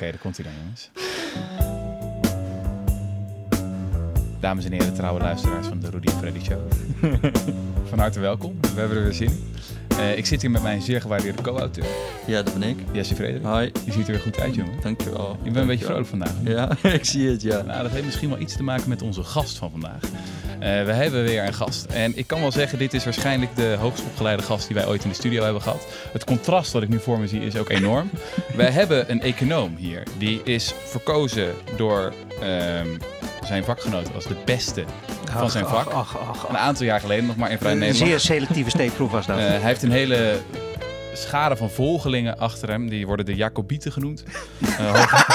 Oké, daar komt hij dan, jongens. Dames en heren, trouwe luisteraars van de Rudy en Freddy Show. van harte welkom. We hebben er weer zin in. Uh, ik zit hier met mijn zeer gewaardeerde co-auteur. Ja, dat ben ik. Jesse Frederik. Hi. Je ziet er weer goed uit, jongen. Dankjewel. Ik ben een beetje vrolijk vandaag. Ja, ik zie het, ja. Nou, dat heeft misschien wel iets te maken met onze gast van vandaag. Uh, we hebben weer een gast. En ik kan wel zeggen, dit is waarschijnlijk de hoogst opgeleide gast die wij ooit in de studio hebben gehad. Het contrast wat ik nu voor me zie is ook enorm. wij hebben een econoom hier. Die is verkozen door um, zijn vakgenoten als de beste van zijn vak. Ach, ach, ach, Een aantal jaar geleden nog maar in Vrij Een Nederland. zeer selectieve steekproef was dat. Eh, hij heeft een hele schade van volgelingen achter hem. Die worden de Jacobieten genoemd. Eh, hoog-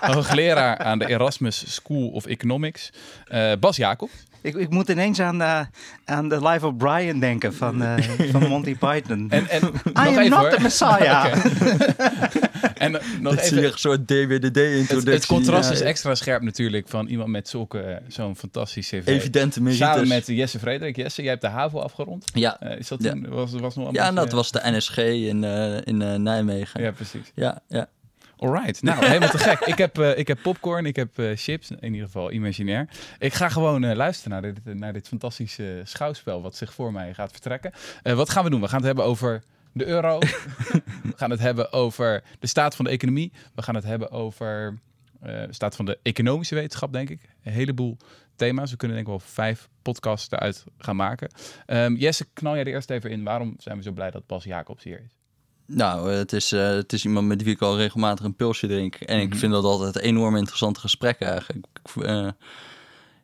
hoogleraar aan de Erasmus School of Economics. Eh, Bas Jacob. Ik, ik moet ineens aan, eh, aan de Life of Brian denken van, eh, van Monty Python. En, en nog I am even not hoor. the Messiah. En eh, nog Dat even. een soort DWDD-introductie. Het, het contrast ja. is extra scherp natuurlijk van iemand met zulke, zo'n fantastische cv. Evidente merites. Samen met Jesse Frederik. Jesse, jij hebt de HAVO afgerond. Ja, Eh, is dat Ja. toen, was, was nog een ja beetje- dat was de NSG in, eh, in Nijmegen. Ja, precies. ja. ja. Alright, nou helemaal te gek. Ik heb, eh, ik heb popcorn, ik heb eh, chips, in ieder geval imaginair. Ik ga gewoon eh, luisteren naar dit, naar dit fantastische schouwspel wat zich voor mij gaat vertrekken. Wat gaan we doen? We gaan het hebben over de euro. we gaan het hebben over de staat van de economie. We gaan het hebben over de staat van de economische wetenschap, denk ik. Een heleboel thema's. We kunnen denk ik wel vijf podcasts eruit gaan maken. Ehm, Jesse, knal jij er eerst even in. Waarom zijn we zo blij dat Bas Jacobs hier is? Nou, het is, eh, het is iemand met wie ik al regelmatig een pilsje drink. En Mhm. ik vind dat altijd enorm interessante gesprekken eigenlijk. Eh,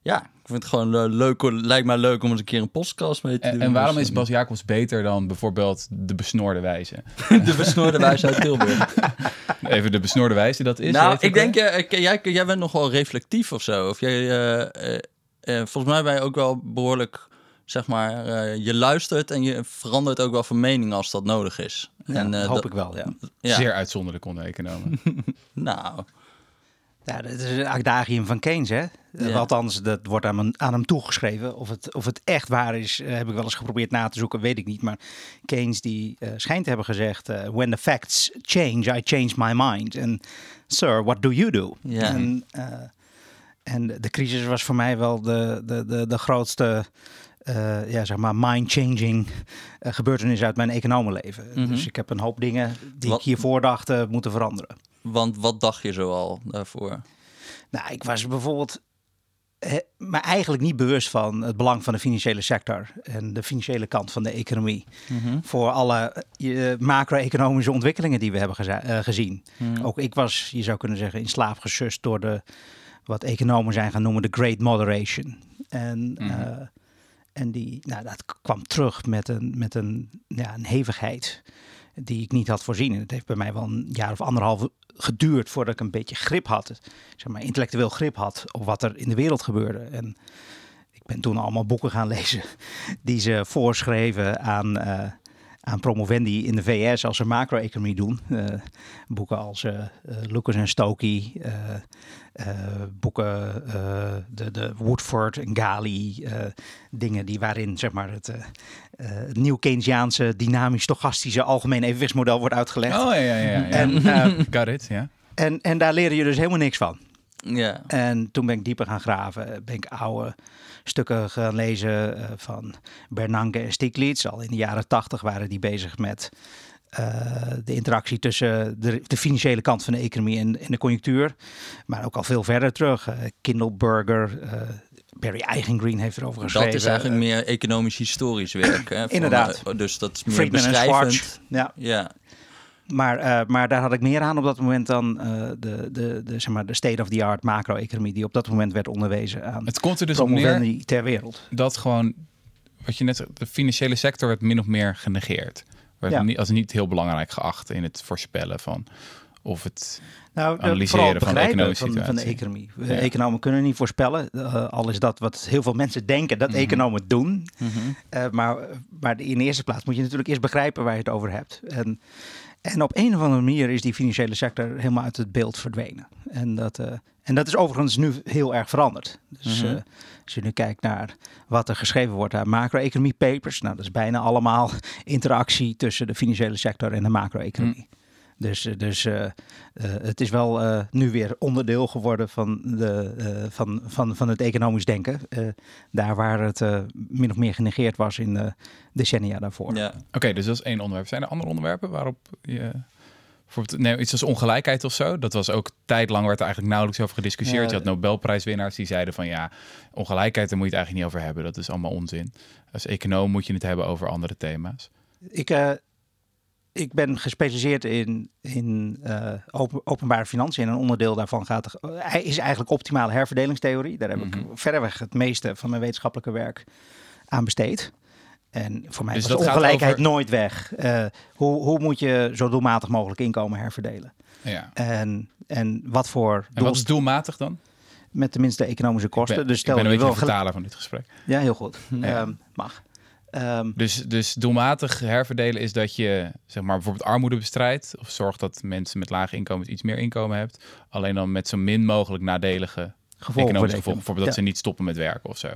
ja, ik vind het gewoon eh, leuk. Lijkt mij leuk om eens een keer een podcast mee te En, doen. en waarom Dus, is Bas Jacobs beter dan bijvoorbeeld de besnoorde wijze? De besnoorde wijze uit Tilburg. Even de besnoorde wijze dat is. nou, ik denk, eh, jij, jij bent nog wel reflectief of zo. Of jij, eh, eh, eh, volgens mij ben je ook wel behoorlijk, zeg maar, eh, je luistert en je verandert ook wel van mening als dat nodig is. Ja, en, eh, hoop ik wel, ja. Ja, Zeer uitzonderlijk onder economen. nou, Ja, dat is een adagium van Keynes, hè? Ja. Althans, dat wordt aan, hem- aan hem toegeschreven. Of het, of het echt waar is, eh, heb ik wel eens geprobeerd na te zoeken, weet ik niet. Maar Keynes die eh, schijnt te hebben gezegd... eh, When the facts change, I change my mind. En sir, what do you do? Ja. En, eh, en de crisis was voor mij wel de, de, de, de grootste... eh, ja, zeg maar, mind-changing eh, gebeurtenis uit mijn economenleven. Mhm. Dus ik heb een hoop dingen die Wat- ik hiervoor dacht eh, moeten veranderen. want wat dacht je zo al daarvoor? Nou, ik was bijvoorbeeld eh, me eigenlijk niet bewust van het belang van de financiële sector en de financiële kant van de economie. Mhm. Voor alle macro-economische ontwikkelingen die we hebben gezien. Mhm. Ook ik was, je zou kunnen zeggen, in slaap gesust door de, wat economen zijn gaan noemen, de Great Moderation. En, Mhm. En die, nou, dat kwam terug met een, met een, ja, een hevigheid die ik niet had voorzien. En het heeft bij mij wel een jaar of anderhalf geduurd voordat ik een beetje grip had, zeg maar intellectueel grip had op wat er in de wereld gebeurde. En ik ben toen allemaal boeken gaan lezen die ze voorschreven aan, eh, aan promovendi in de VS als ze macro-economie doen. Eh, boeken als eh, eh, Lucas en Stokey, eh, eh, boeken eh, de, de Woodford en Gali, eh, dingen die waarin zeg maar, het, eh, eh, het nieuw Keynesiaanse dynamisch-stochastische algemeen evenwichtsmodel wordt uitgelegd. Oh ja, ja, ja. ja. En, eh, Got it, ja. en, en daar leer je dus helemaal niks van. Ja. En toen ben ik dieper gaan graven. Ben ik oude stukken gaan lezen eh, van Bernanke en Stiglitz. Al in de jaren tachtig waren die bezig met eh, de interactie tussen de, de financiële kant van de economie en, en de conjunctuur. Maar ook al veel verder terug. eh Kindleberger, eh Barry Eigengreen heeft erover geschreven. Dat is eigenlijk meer economisch-historisch werk. Hè, van, Inderdaad. eh, dus dat is meer Friedman en beschrijvend. Ja, Ja, maar, eh, maar daar had ik meer aan op dat moment dan eh, de, de, de, zeg maar, de state-of-the-art macro-economie die op dat moment werd onderwezen aan Het komt er dus op neer promovendi ter wereld. dat gewoon, wat je net zei, de financiële sector werd min of meer genegeerd. Werd Ja. niet, als niet heel belangrijk geacht in het voorspellen van of het... Nou, Analyseren het van de economische van, van de economie. Ja. Economen kunnen niet voorspellen, eh, al is dat wat heel veel mensen denken dat Mhm. economen doen. Mhm. Maar, maar in de eerste plaats moet je natuurlijk eerst begrijpen waar je het over hebt. En, en op een of andere manier is die financiële sector helemaal uit het beeld verdwenen. En dat, eh, en dat is overigens nu heel erg veranderd. Dus Mhm. eh, als je nu kijkt naar wat er geschreven wordt aan macro-economie papers, nou, dat is bijna allemaal interactie tussen de financiële sector en de macro-economie. Dus, eh, dus eh, eh, het is wel eh, nu weer onderdeel geworden van, de, eh, van, van, van het economisch denken. Eh, daar waar het eh, min of meer genegeerd was in de decennia daarvoor. Ja. Oké, dus dat is één onderwerp. Zijn er andere onderwerpen waarop je... Bijvoorbeeld, nee, iets als ongelijkheid of zo. Dat was ook tijdlang werd er eigenlijk nauwelijks over gediscussieerd. Ja, je had Nobelprijswinnaars die zeiden van ja, ongelijkheid, daar moet je het eigenlijk niet over hebben. Dat is allemaal onzin. Als econoom moet je het hebben over andere thema's. Ik, eh, ik ben gespecialiseerd in, in eh, open, openbare financiën. En een onderdeel daarvan gaat, eh, is eigenlijk optimale herverdelingstheorie. Daar heb Mhm. ik verreweg het meeste van mijn wetenschappelijke werk aan besteed. En voor mij Dus gaat ongelijkheid over- nooit weg. Eh, hoe, hoe moet je zo doelmatig mogelijk inkomen herverdelen? Ja. En, en wat voor En doel, wat is doelmatig dan? met de minste economische kosten. ik ben, dus stel ik ben een je beetje wil vertaler van dit gesprek. Ja, heel goed. Ja. Ehm, mag. Ehm, Dus, dus doelmatig herverdelen is dat je zeg maar, bijvoorbeeld armoede bestrijdt. Of zorgt dat mensen met lage inkomens iets meer inkomen hebt. Alleen dan met zo min mogelijk nadelige gevolgen economische gevolgen. Bijvoorbeeld dat ze niet stoppen met werken of zo.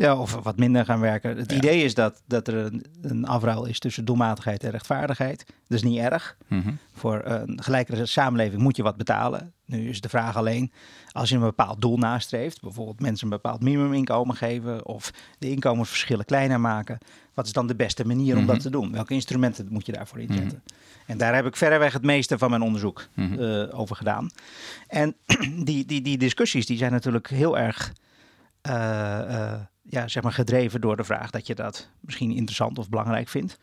Ja, of wat minder gaan werken. Het Ja. idee is dat, dat er een, een afruil is tussen doelmatigheid en rechtvaardigheid. Dat is niet erg. Mhm. Voor een gelijkere samenleving moet je wat betalen. Nu is de vraag alleen, als je een bepaald doel nastreeft, bijvoorbeeld mensen een bepaald minimuminkomen geven of de inkomensverschillen kleiner maken, wat is dan de beste manier om Mhm. dat te doen? Welke instrumenten moet je daarvoor inzetten? En daar heb ik verreweg het meeste van mijn onderzoek Mhm. eh, over gedaan. En die, die, die discussies die zijn natuurlijk heel erg eh, eh, ja, zeg maar gedreven door de vraag dat je dat misschien interessant of belangrijk vindt.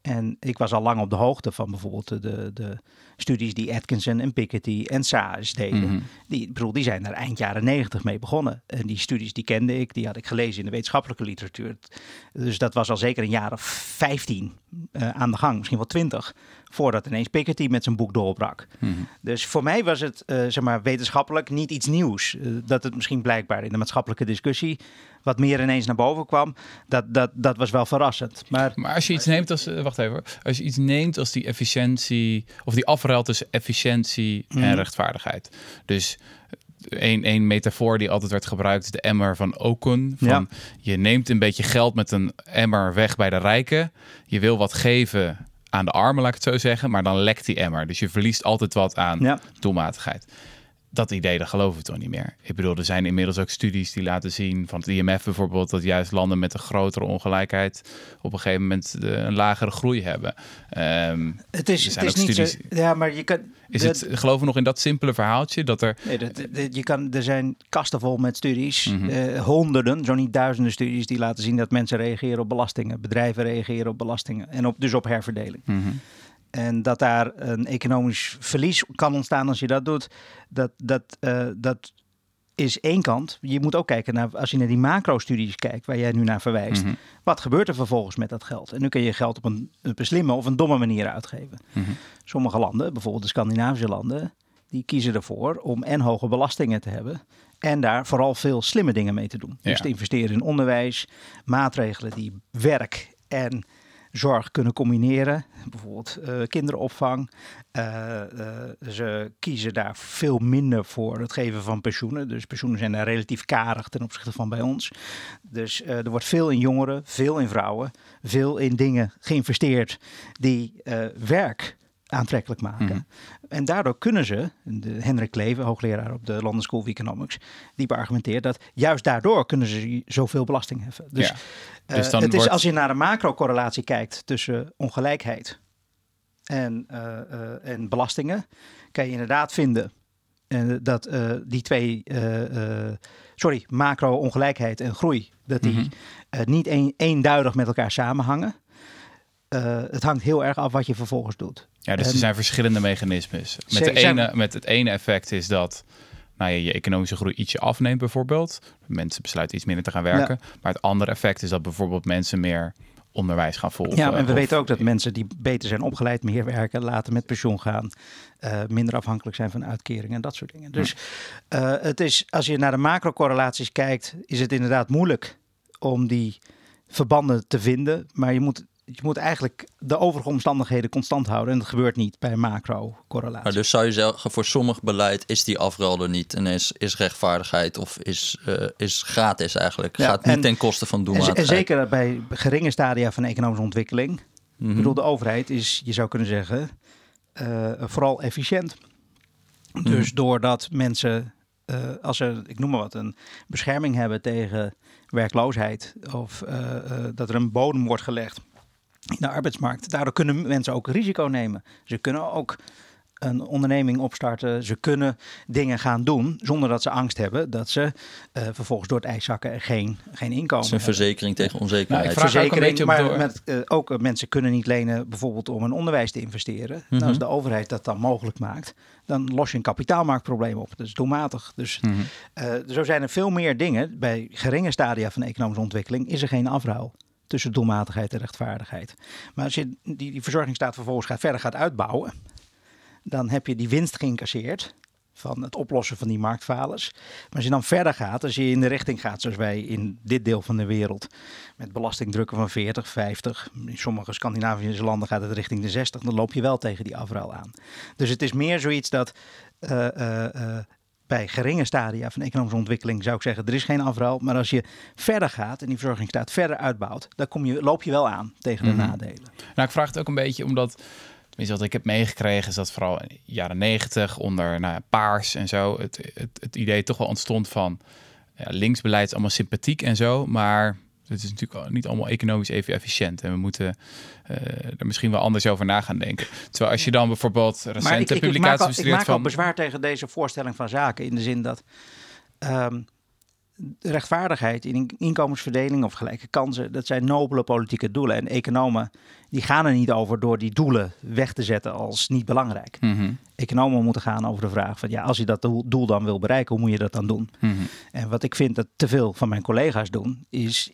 En ik was al lang op de hoogte van bijvoorbeeld de, de, studies die Atkinson en Piketty en Saas deden. Mhm. Die, bedoel, die zijn daar eind jaren negentig mee begonnen. En die studies die kende ik, die had ik gelezen in de wetenschappelijke literatuur. Dus dat was al zeker een jaar of 15 eh, aan de gang, misschien wel 20, voordat ineens Piketty met zijn boek doorbrak. Mhm. Dus voor mij was het eh, zeg maar, wetenschappelijk niet iets nieuws. Eh, dat het misschien blijkbaar in de maatschappelijke discussie wat meer ineens naar boven kwam, dat, dat, dat was wel verrassend. Maar Maar als je iets neemt als, eh, wacht even, als je iets neemt als die efficiëntie, of die afruil tussen efficiëntie en Mhm. rechtvaardigheid. Dus een, een metafoor die altijd werd gebruikt de emmer van Okun. Van Je neemt een beetje geld met een emmer weg bij de rijken. Je wil wat geven aan de armen, laat ik het zo zeggen, maar dan lekt die emmer. Dus je verliest altijd wat aan ja, doelmatigheid. Dat idee, dat geloven we toch niet meer. Ik bedoel, er zijn inmiddels ook studies die laten zien, van het IMF bijvoorbeeld, dat juist landen met een grotere ongelijkheid op een gegeven moment de, een lagere groei hebben. Ehm, het is, Er het zijn is ook niet zo. Ja, maar je kan. is dat- het, geloven we nog in dat simpele verhaaltje dat er. Nee, dat, dat- je kan, er zijn kasten vol met studies, Mhm. eh, honderden, zo niet duizenden studies die laten zien dat mensen reageren op belastingen, bedrijven reageren op belastingen en op, dus op herverdeling. Mhm. En dat daar een economisch verlies kan ontstaan als je dat doet, dat, dat, eh, dat is één kant. Je moet ook kijken naar, als je naar die macro-studies kijkt, waar jij nu naar verwijst, Mhm. wat gebeurt er vervolgens met dat geld? En nu kun je geld op een, op een slimme of een domme manier uitgeven. Mhm. Sommige landen, bijvoorbeeld de Scandinavische landen, die kiezen ervoor om en hoge belastingen te hebben en daar vooral veel slimme dingen mee te doen. Dus te investeren in onderwijs, maatregelen die werk en zorg kunnen combineren. Bijvoorbeeld eh, kinderopvang. Eh, eh, ze kiezen daar veel minder voor het geven van pensioenen. Dus pensioenen zijn daar relatief karig ten opzichte van bij ons. Dus er wordt veel in jongeren, veel in vrouwen, veel in dingen geïnvesteerd die werk aantrekkelijk maken. Mhm. En daardoor kunnen ze, de Hendrik Kleven, hoogleraar op de London School of Economics, die beargumenteert dat juist daardoor kunnen ze zoveel belasting heffen. Dus, Ja. eh, Dus dan het is als je naar een macro-correlatie kijkt tussen ongelijkheid en, eh, eh, en belastingen, kan je inderdaad vinden dat die twee, sorry, macro-ongelijkheid en groei, dat die Mhm. niet een, eenduidig met elkaar samenhangen. Eh, het hangt heel erg af wat je vervolgens doet. Ja, dus er En- zijn verschillende mechanismes. Met, de ene, met het ene effect is dat nou ja, je economische groei ietsje afneemt bijvoorbeeld. Mensen besluiten iets minder te gaan werken. Maar het andere effect is dat bijvoorbeeld mensen meer onderwijs gaan volgen. Ja, en we Of- weten ook dat mensen die beter zijn opgeleid, meer werken, later met pensioen gaan, eh, minder afhankelijk zijn van uitkeringen en dat soort dingen. Dus eh, het is, als je naar de macrocorrelaties kijkt, is het inderdaad moeilijk om die verbanden te vinden. Maar je moet, je moet eigenlijk de overige omstandigheden constant houden. En dat gebeurt niet bij macro-correlatie. Dus zou je zeggen, voor sommig beleid is die afruil er niet. En is, is rechtvaardigheid of is, eh, is gratis eigenlijk. Ja, Gaat niet en- ten koste van doelmatigheid. en zeker bij geringe stadia van economische ontwikkeling. Mhm. Ik bedoel, de overheid is, je zou kunnen zeggen, eh, vooral efficiënt. Dus Mhm. doordat mensen, eh, als ze, ik noem maar wat, een bescherming hebben tegen werkloosheid of dat er een bodem wordt gelegd in de arbeidsmarkt, daardoor kunnen mensen ook risico nemen. Ze kunnen ook een onderneming opstarten. Ze kunnen dingen gaan doen zonder dat ze angst hebben dat ze eh, vervolgens door het ijs zakken en geen, geen inkomen Het is een hebben. verzekering tegen Nou, onzekerheid. ik vraag- ook een Verzekering, beetje op maar door. met, eh, ook eh, mensen kunnen niet lenen bijvoorbeeld om in onderwijs te investeren. Mhm. Nou, als de overheid dat dan mogelijk maakt, dan los je een kapitaalmarktprobleem op. Dat is doelmatig. Dus Mhm. eh, zo zijn er veel meer dingen. Bij geringe stadia van economische ontwikkeling is er geen afruil tussen doelmatigheid en rechtvaardigheid. Maar als je die, die verzorgingsstaat vervolgens gaat, verder gaat uitbouwen, dan heb je die winst geïncasseerd van het oplossen van die marktfalers. Maar als je dan verder gaat, als je in de richting gaat zoals wij in dit deel van de wereld, met belastingdrukken van 40, 50, in sommige Scandinavische landen gaat het richting de 60, dan loop je wel tegen die afruil aan. Dus het is meer zoiets dat eh, eh, eh, bij geringe stadia van economische ontwikkeling zou ik zeggen, er is geen afruil. Maar als je verder gaat en die verzorgingsstaat verder uitbouwt, dan kom je, loop je wel aan tegen de Mhm. nadelen. Nou, ik vraag het ook een beetje omdat, tenminste wat ik heb meegekregen, is dat vooral in de jaren negentig onder nou ja, paars en zo, het, het, het idee toch wel ontstond van ja, linksbeleid is allemaal sympathiek en zo, maar het is natuurlijk niet allemaal economisch even efficiënt. En we moeten eh, er misschien wel anders over na gaan denken. Terwijl als je dan bijvoorbeeld recente Maar ik, ik, ik publicaties maak, al, ik bestudeert maak al van... bezwaar tegen deze voorstelling van zaken. In de zin dat ehm, rechtvaardigheid in inkomensverdeling of gelijke kansen, dat zijn nobele politieke doelen. En economen die gaan er niet over door die doelen weg te zetten als niet belangrijk. Mhm, Economen moeten gaan over de vraag van ja, als je dat doel, doel dan wil bereiken, hoe moet je dat dan doen? mhm. En wat ik vind dat te veel van mijn collega's doen, is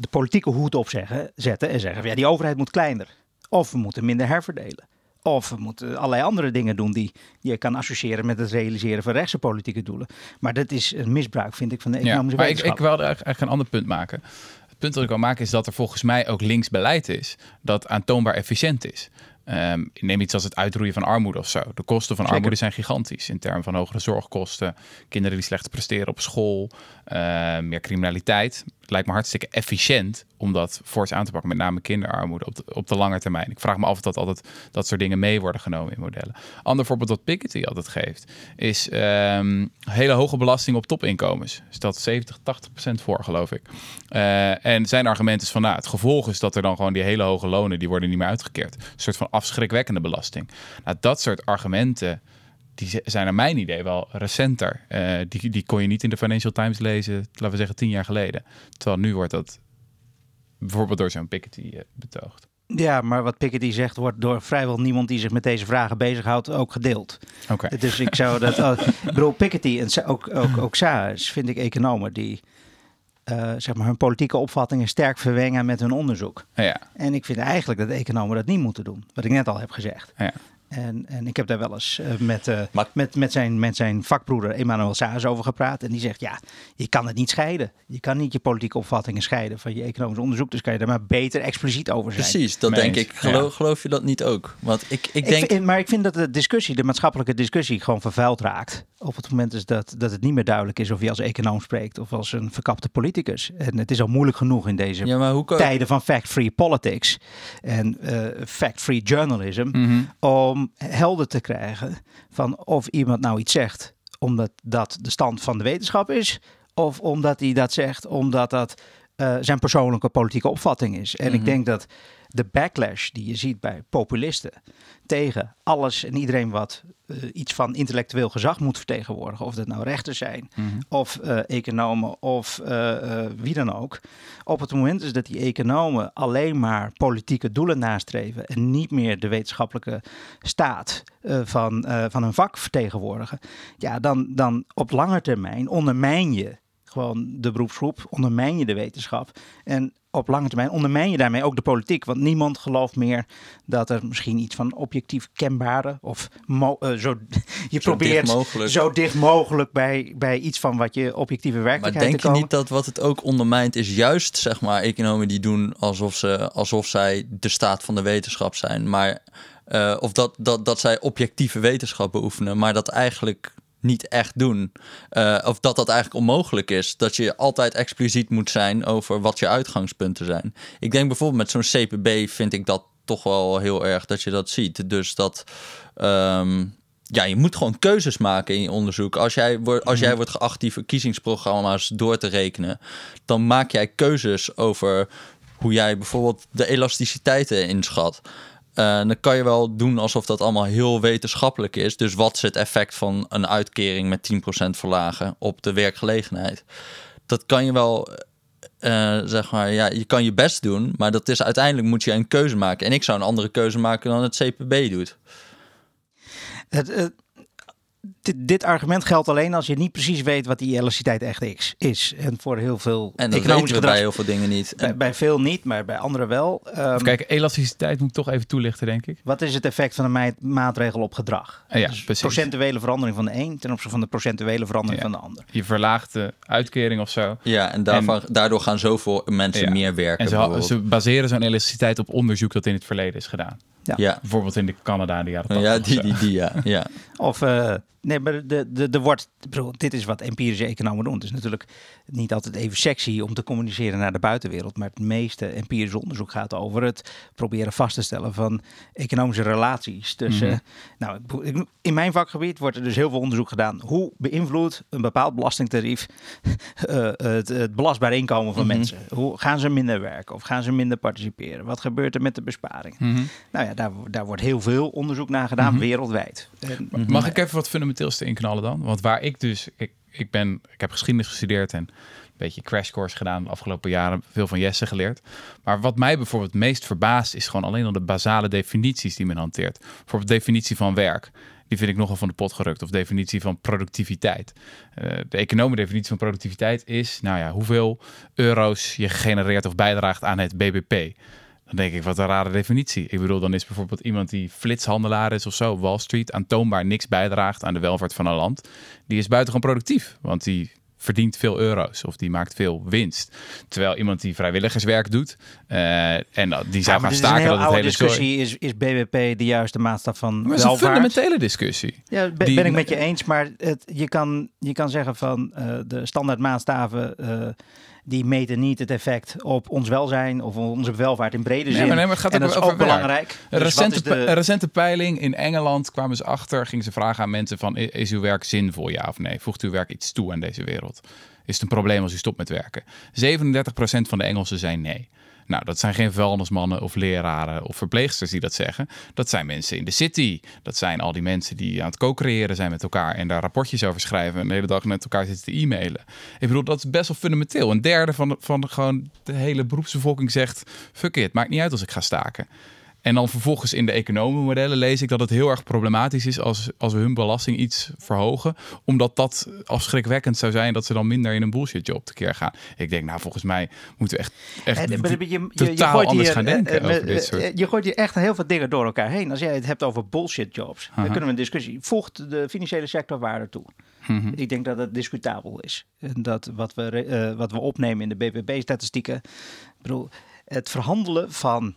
de politieke hoed opzeggen, zetten en zeggen: van, ja, die overheid moet kleiner. Of we moeten minder herverdelen. Of we moeten allerlei andere dingen doen die je kan associëren met het realiseren van rechtse politieke doelen. Maar dat is een misbruik, vind ik, van de Ja, economische maar ik, ik wilde eigenlijk een ander punt maken. Het punt dat ik wil maken is dat er volgens mij ook linksbeleid is dat aantoonbaar efficiënt is. Ehm, neem iets als het uitroeien van armoede of zo. De kosten van Zeker. armoede zijn gigantisch in termen van hogere zorgkosten, kinderen die slecht presteren op school, eh, meer criminaliteit. Het lijkt me hartstikke efficiënt om dat fors aan te pakken, met name kinderarmoede op de, op de lange termijn. Ik vraag me af of dat altijd dat soort dingen mee worden genomen in modellen. Ander voorbeeld dat Piketty altijd geeft, is ehm, hele hoge belasting op topinkomens. Stelt 70, 80 procent voor, geloof ik. Eh, en zijn argument is van, nou, het gevolg is dat er dan gewoon die hele hoge lonen, die worden niet meer uitgekeerd. Een soort van afschrikwekkende belasting. Nou, dat soort argumenten, die zijn naar mijn idee wel recenter. Eh, die, die kon je niet in de Financial Times lezen, laten we zeggen, tien jaar geleden. Terwijl nu wordt dat bijvoorbeeld door zo'n Piketty eh, betoogd. Ja, maar wat Piketty zegt wordt door vrijwel niemand die zich met deze vragen bezighoudt ook gedeeld. Oké. Dus ik zou dat. ik bedoel, Piketty en ook, ook, ook Saars vind ik economen die eh, zeg maar hun politieke opvattingen sterk verwengen met hun onderzoek. Ja, En ik vind eigenlijk dat economen dat niet moeten doen. Wat ik net al heb gezegd. ja. En, en ik heb daar wel eens eh, met, eh, Maar- met, met, zijn, met zijn vakbroeder Emmanuel Saars over gepraat. En die zegt, ja, je kan het niet scheiden. Je kan niet je politieke opvattingen scheiden van je economisch onderzoek. Dus kan je daar maar beter expliciet over zijn. Precies, dat denk eens, ik. Geloof, ja. geloof je dat niet ook? Want ik, ik Ik denk... vind- maar ik vind dat de discussie, de maatschappelijke discussie, gewoon vervuild raakt. Op het moment is dat, dat het niet meer duidelijk is of je als econoom spreekt of als een verkapte politicus. En het is al moeilijk genoeg in deze ja, maar hoe kan... tijden van fact-free politics en eh, fact-free journalism. Mhm. Om helder te krijgen van of iemand nou iets zegt omdat dat de stand van de wetenschap is. Of omdat hij dat zegt omdat dat eh, zijn persoonlijke politieke opvatting is. En ik Mhm. denk dat de backlash die je ziet bij populisten tegen alles en iedereen wat eh, iets van intellectueel gezag moet vertegenwoordigen, of dat nou rechters zijn, Mhm. of eh, economen, of eh, wie dan ook. Op het moment is dat die economen alleen maar politieke doelen nastreven en niet meer de wetenschappelijke staat van, van hun vak vertegenwoordigen, ja, dan, dan op lange termijn ondermijn je gewoon de beroepsgroep, ondermijn je de wetenschap. En op lange termijn ondermijn je daarmee ook de politiek. Want niemand gelooft meer dat er misschien iets van objectief kenbare of mo- eh, zo, je Zo probeert dicht zo dicht mogelijk bij, bij iets van wat je objectieve Maar werkelijkheid denk te je niet dat wat het ook ondermijnt is juist, zeg maar, economen die doen alsof, ze, alsof zij de staat van de wetenschap zijn. Maar, eh, of dat, dat, dat zij objectieve wetenschap beoefenen, maar dat eigenlijk niet echt doen. Eh, of dat dat eigenlijk onmogelijk is. Dat je altijd expliciet moet zijn over wat je uitgangspunten zijn. Ik denk bijvoorbeeld met zo'n CPB vind ik dat toch wel heel erg dat je dat ziet. Dus dat. ehm, ja, je moet gewoon keuzes maken in je onderzoek. Als jij, wordt, als jij wordt geacht die verkiezingsprogramma's door te rekenen, dan maak jij keuzes over hoe jij bijvoorbeeld de elasticiteiten inschat. Eh, dan kan je wel doen alsof dat allemaal heel wetenschappelijk is. Dus wat is het effect van een uitkering met 10% verlagen op de werkgelegenheid? Dat kan je wel, eh, zeg maar, ja, je kan je best doen, maar dat is uiteindelijk moet je een keuze maken. En ik zou een andere keuze maken dan het CPB doet. Het, het- dit, dit argument geldt alleen als je niet precies weet wat die elasticiteit echt is. is. En voor heel veel En dat economische weten we bij heel veel dingen niet. bij, bij veel niet, maar bij anderen wel. Ehm, kijken, elasticiteit moet ik toch even toelichten, denk ik. Wat is het effect van een ma- maatregel op gedrag? Ah ja, Dus precies. procentuele verandering van de een ten opzichte van de procentuele verandering Ja. van de ander. Je verlaagt de uitkering of zo. Ja, en, daarvan, daardoor gaan zoveel mensen Ja. meer werken. En ze, ze baseren zo'n elasticiteit op onderzoek dat in het verleden is gedaan. ja. Bijvoorbeeld in de Canada in de jaren 80 Ja, of die, die, die, ja. ja. Of, eh, nee, maar de, de, de wordt, dit is wat empirische economen doen. Het is natuurlijk niet altijd even sexy om te communiceren naar de buitenwereld. Maar het meeste empirische onderzoek gaat over het proberen vast te stellen van economische relaties. tussen. Mhm. nou, in mijn vakgebied wordt er dus heel veel onderzoek gedaan. Hoe beïnvloedt een bepaald belastingtarief eh, het, het belastbaar inkomen van Mhm. mensen? Hoe gaan ze minder werken of gaan ze minder participeren? Wat gebeurt er met de besparing? Mhm. Nou ja, daar, daar wordt heel veel onderzoek naar gedaan, wereldwijd. En, Mag ik even wat fundamenteels erin knallen dan? Want waar ik dus, ik, ik, ben, ik heb geschiedenis gestudeerd en een beetje crash course gedaan de afgelopen jaren, veel van Jesse geleerd. Maar wat mij bijvoorbeeld meest verbaast is gewoon alleen al de basale definities die men hanteert. Bijvoorbeeld definitie van werk. Die vind ik nogal van de pot gerukt. Of definitie van productiviteit. Eh, de economen definitie van productiviteit is, nou ja, hoeveel euro's je genereert of bijdraagt aan het BBP. Dan denk ik, wat een rare definitie. Ik bedoel, dan is bijvoorbeeld iemand die flitshandelaar is of zo, Wall Street, aantoonbaar niks bijdraagt aan de welvaart van een land. Die is buitengewoon productief, want die verdient veel euro's of die maakt veel winst. Terwijl iemand die vrijwilligerswerk doet eh, en die zou Ja, gaan staken een dat het oude hele discussie. Is, is BBP de juiste maatstaf van Maar het is een fundamentele discussie. Ja, ben, die- ben ik met je eens. Maar het, je, kan, je kan zeggen van eh, de standaard maatstaven... eh, die meten niet het effect op ons welzijn of onze welvaart in brede Nee, zin. maar nee, maar het gaat en dat is ook belangrijk. Een Dus recente, de- een recente peiling in Engeland kwamen ze achter, gingen ze vragen aan mensen van, is uw werk zinvol, ja of nee? Voegt uw werk iets toe aan deze wereld? Is het een probleem als u stopt met werken? 37% van de Engelsen zei nee. Nou, dat zijn geen vuilnismannen of leraren of verpleegsters die dat zeggen. Dat zijn mensen in de city. Dat zijn al die mensen die aan het co-creëren zijn met elkaar en daar rapportjes over schrijven en de hele dag met elkaar zitten te e-mailen. Ik bedoel, dat is best wel fundamenteel. Een derde van de, van gewoon de hele beroepsbevolking zegt: fuck it, maakt niet uit als ik ga staken. En dan vervolgens in de economenmodellen lees ik dat het heel erg problematisch is als, als we hun belasting iets verhogen. Omdat dat afschrikwekkend zou zijn dat ze dan minder in een bullshit job tekeer gaan. Ik denk, nou volgens mij moeten we echt, echt Eh, je- je- je- je totaal gooit anders hier, gaan eh, denken eh, over dit soort. Je gooit hier echt heel veel dingen door elkaar heen. Als jij het hebt over bullshit jobs, dan kunnen we een discussie. Voegt de financiële sector waarde toe? Mhm. Ik denk dat het discutabel is. En dat wat we, wat we opnemen in de BBB-statistieken. Ik bedoel, het verhandelen van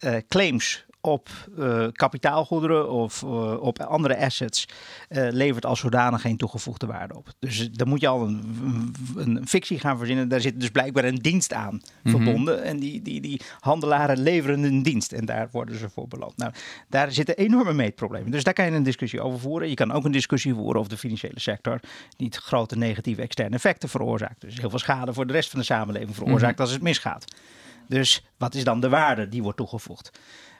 eh, claims op eh, kapitaalgoederen of eh, op andere assets levert als zodanig geen toegevoegde waarde op. Dus dan moet je al een, een, een fictie gaan verzinnen. Daar zit dus blijkbaar een dienst aan Mhm. verbonden. En die, die, die handelaren leveren een dienst en daar worden ze voor beland. Nou, daar zitten enorme meetproblemen. Dus daar kan je een discussie over voeren. Je kan ook een discussie voeren of de financiële sector niet grote negatieve externe effecten veroorzaakt. Dus heel veel schade voor de rest van de samenleving veroorzaakt Mhm. als het misgaat. Dus wat is dan de waarde die wordt toegevoegd?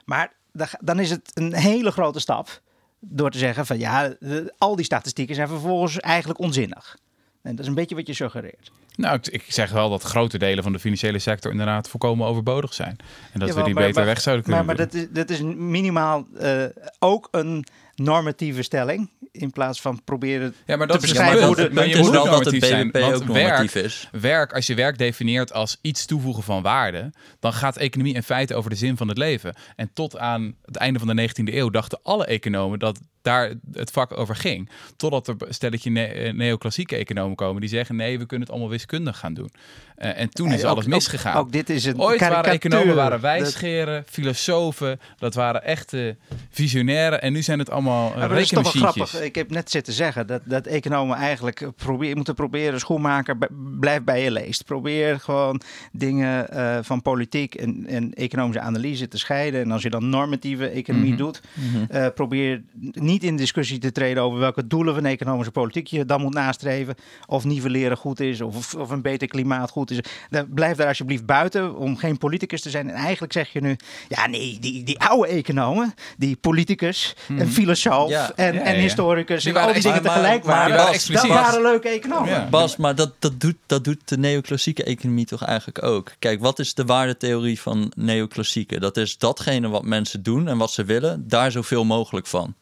Maar da- dan is het een hele grote stap door te zeggen van ja, al die statistieken zijn vervolgens eigenlijk onzinnig. En dat is een beetje wat je suggereert. Nou, ik, ik zeg wel dat grote delen van de financiële sector inderdaad volkomen overbodig zijn. En dat we die maar- beter maar- weg zouden kunnen Maar, maar doen. dat, is, dat is minimaal eh, ook een normatieve stelling. In plaats van proberen Ja, maar te dat is beschrijven het hoe de- Maar Het je is moet wel dat het normatief zijn, BBP want ook normatief werk- is. Werk, als je werk definieert als iets toevoegen van waarde, dan gaat economie in feite over de zin van het leven. En tot aan het einde van de 19e eeuw dachten alle economen dat daar het vak over ging. Totdat er stelletje ne eh, neoclassieke economen komen die zeggen nee, we kunnen het allemaal wiskundig gaan doen. Uh, en toen is ook- alles misgegaan. Ook, dit is een Ooit waren karikatuur. economen waren Dat- wijsgeren, filosofen, dat waren echte visionairen. En nu zijn het allemaal uh, Ja, maar dat is toch wel rekenmachientjes. grappig. Ik heb net zitten zeggen dat, dat economen eigenlijk probeer, moeten proberen, schoenmaker, blijf bij je leest. Probeer gewoon dingen eh, van politiek en, en economische analyse te scheiden. En als je dan normatieve economie Mhm. doet, eh, probeer niet in discussie te treden over welke doelen van economische politiek je dan moet nastreven. Of nivelleren goed is, of, of een beter klimaat goed is. Dan blijf daar alsjeblieft buiten om geen politicus te zijn. En eigenlijk zeg je nu, ja nee, die, die oude economen, die politicus, filosoof Ja. en, Ja, en ja. historicus, Die en al die dingen maar- tegelijk maar- waren, dat waren leuke economen. Ja. Bas, maar dat, dat, doet, dat doet de neoclassieke economie toch eigenlijk ook? Kijk, wat is de waardetheorie van neoclassieke? Dat is datgene wat mensen doen en wat ze willen, daar zoveel mogelijk van.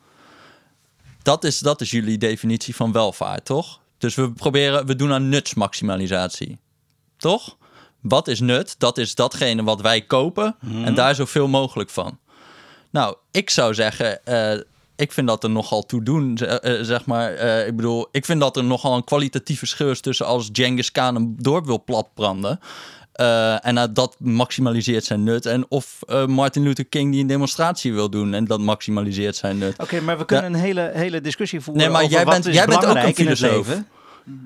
Dat is, dat is jullie definitie van welvaart, toch? Dus we proberen, we doen aan nutsmaximalisatie. Toch? Wat is nut? Dat is datgene wat wij kopen en daar zoveel mogelijk van. Nou, ik zou zeggen, eh, ik vind dat er nogal toe doen, z- eh, zeg maar. eh, ik bedoel, ik vind dat er nogal een kwalitatief verschil is tussen als Genghis Khan een dorp wil platbranden. Eh, en nou, dat maximaliseert zijn nut. En of eh, Martin Luther King die een demonstratie wil doen en dat maximaliseert zijn nut. Oké, maar we kunnen een hele, hele discussie voeren Nee, maar over jij wat bent- is jij bent ook een filosoof.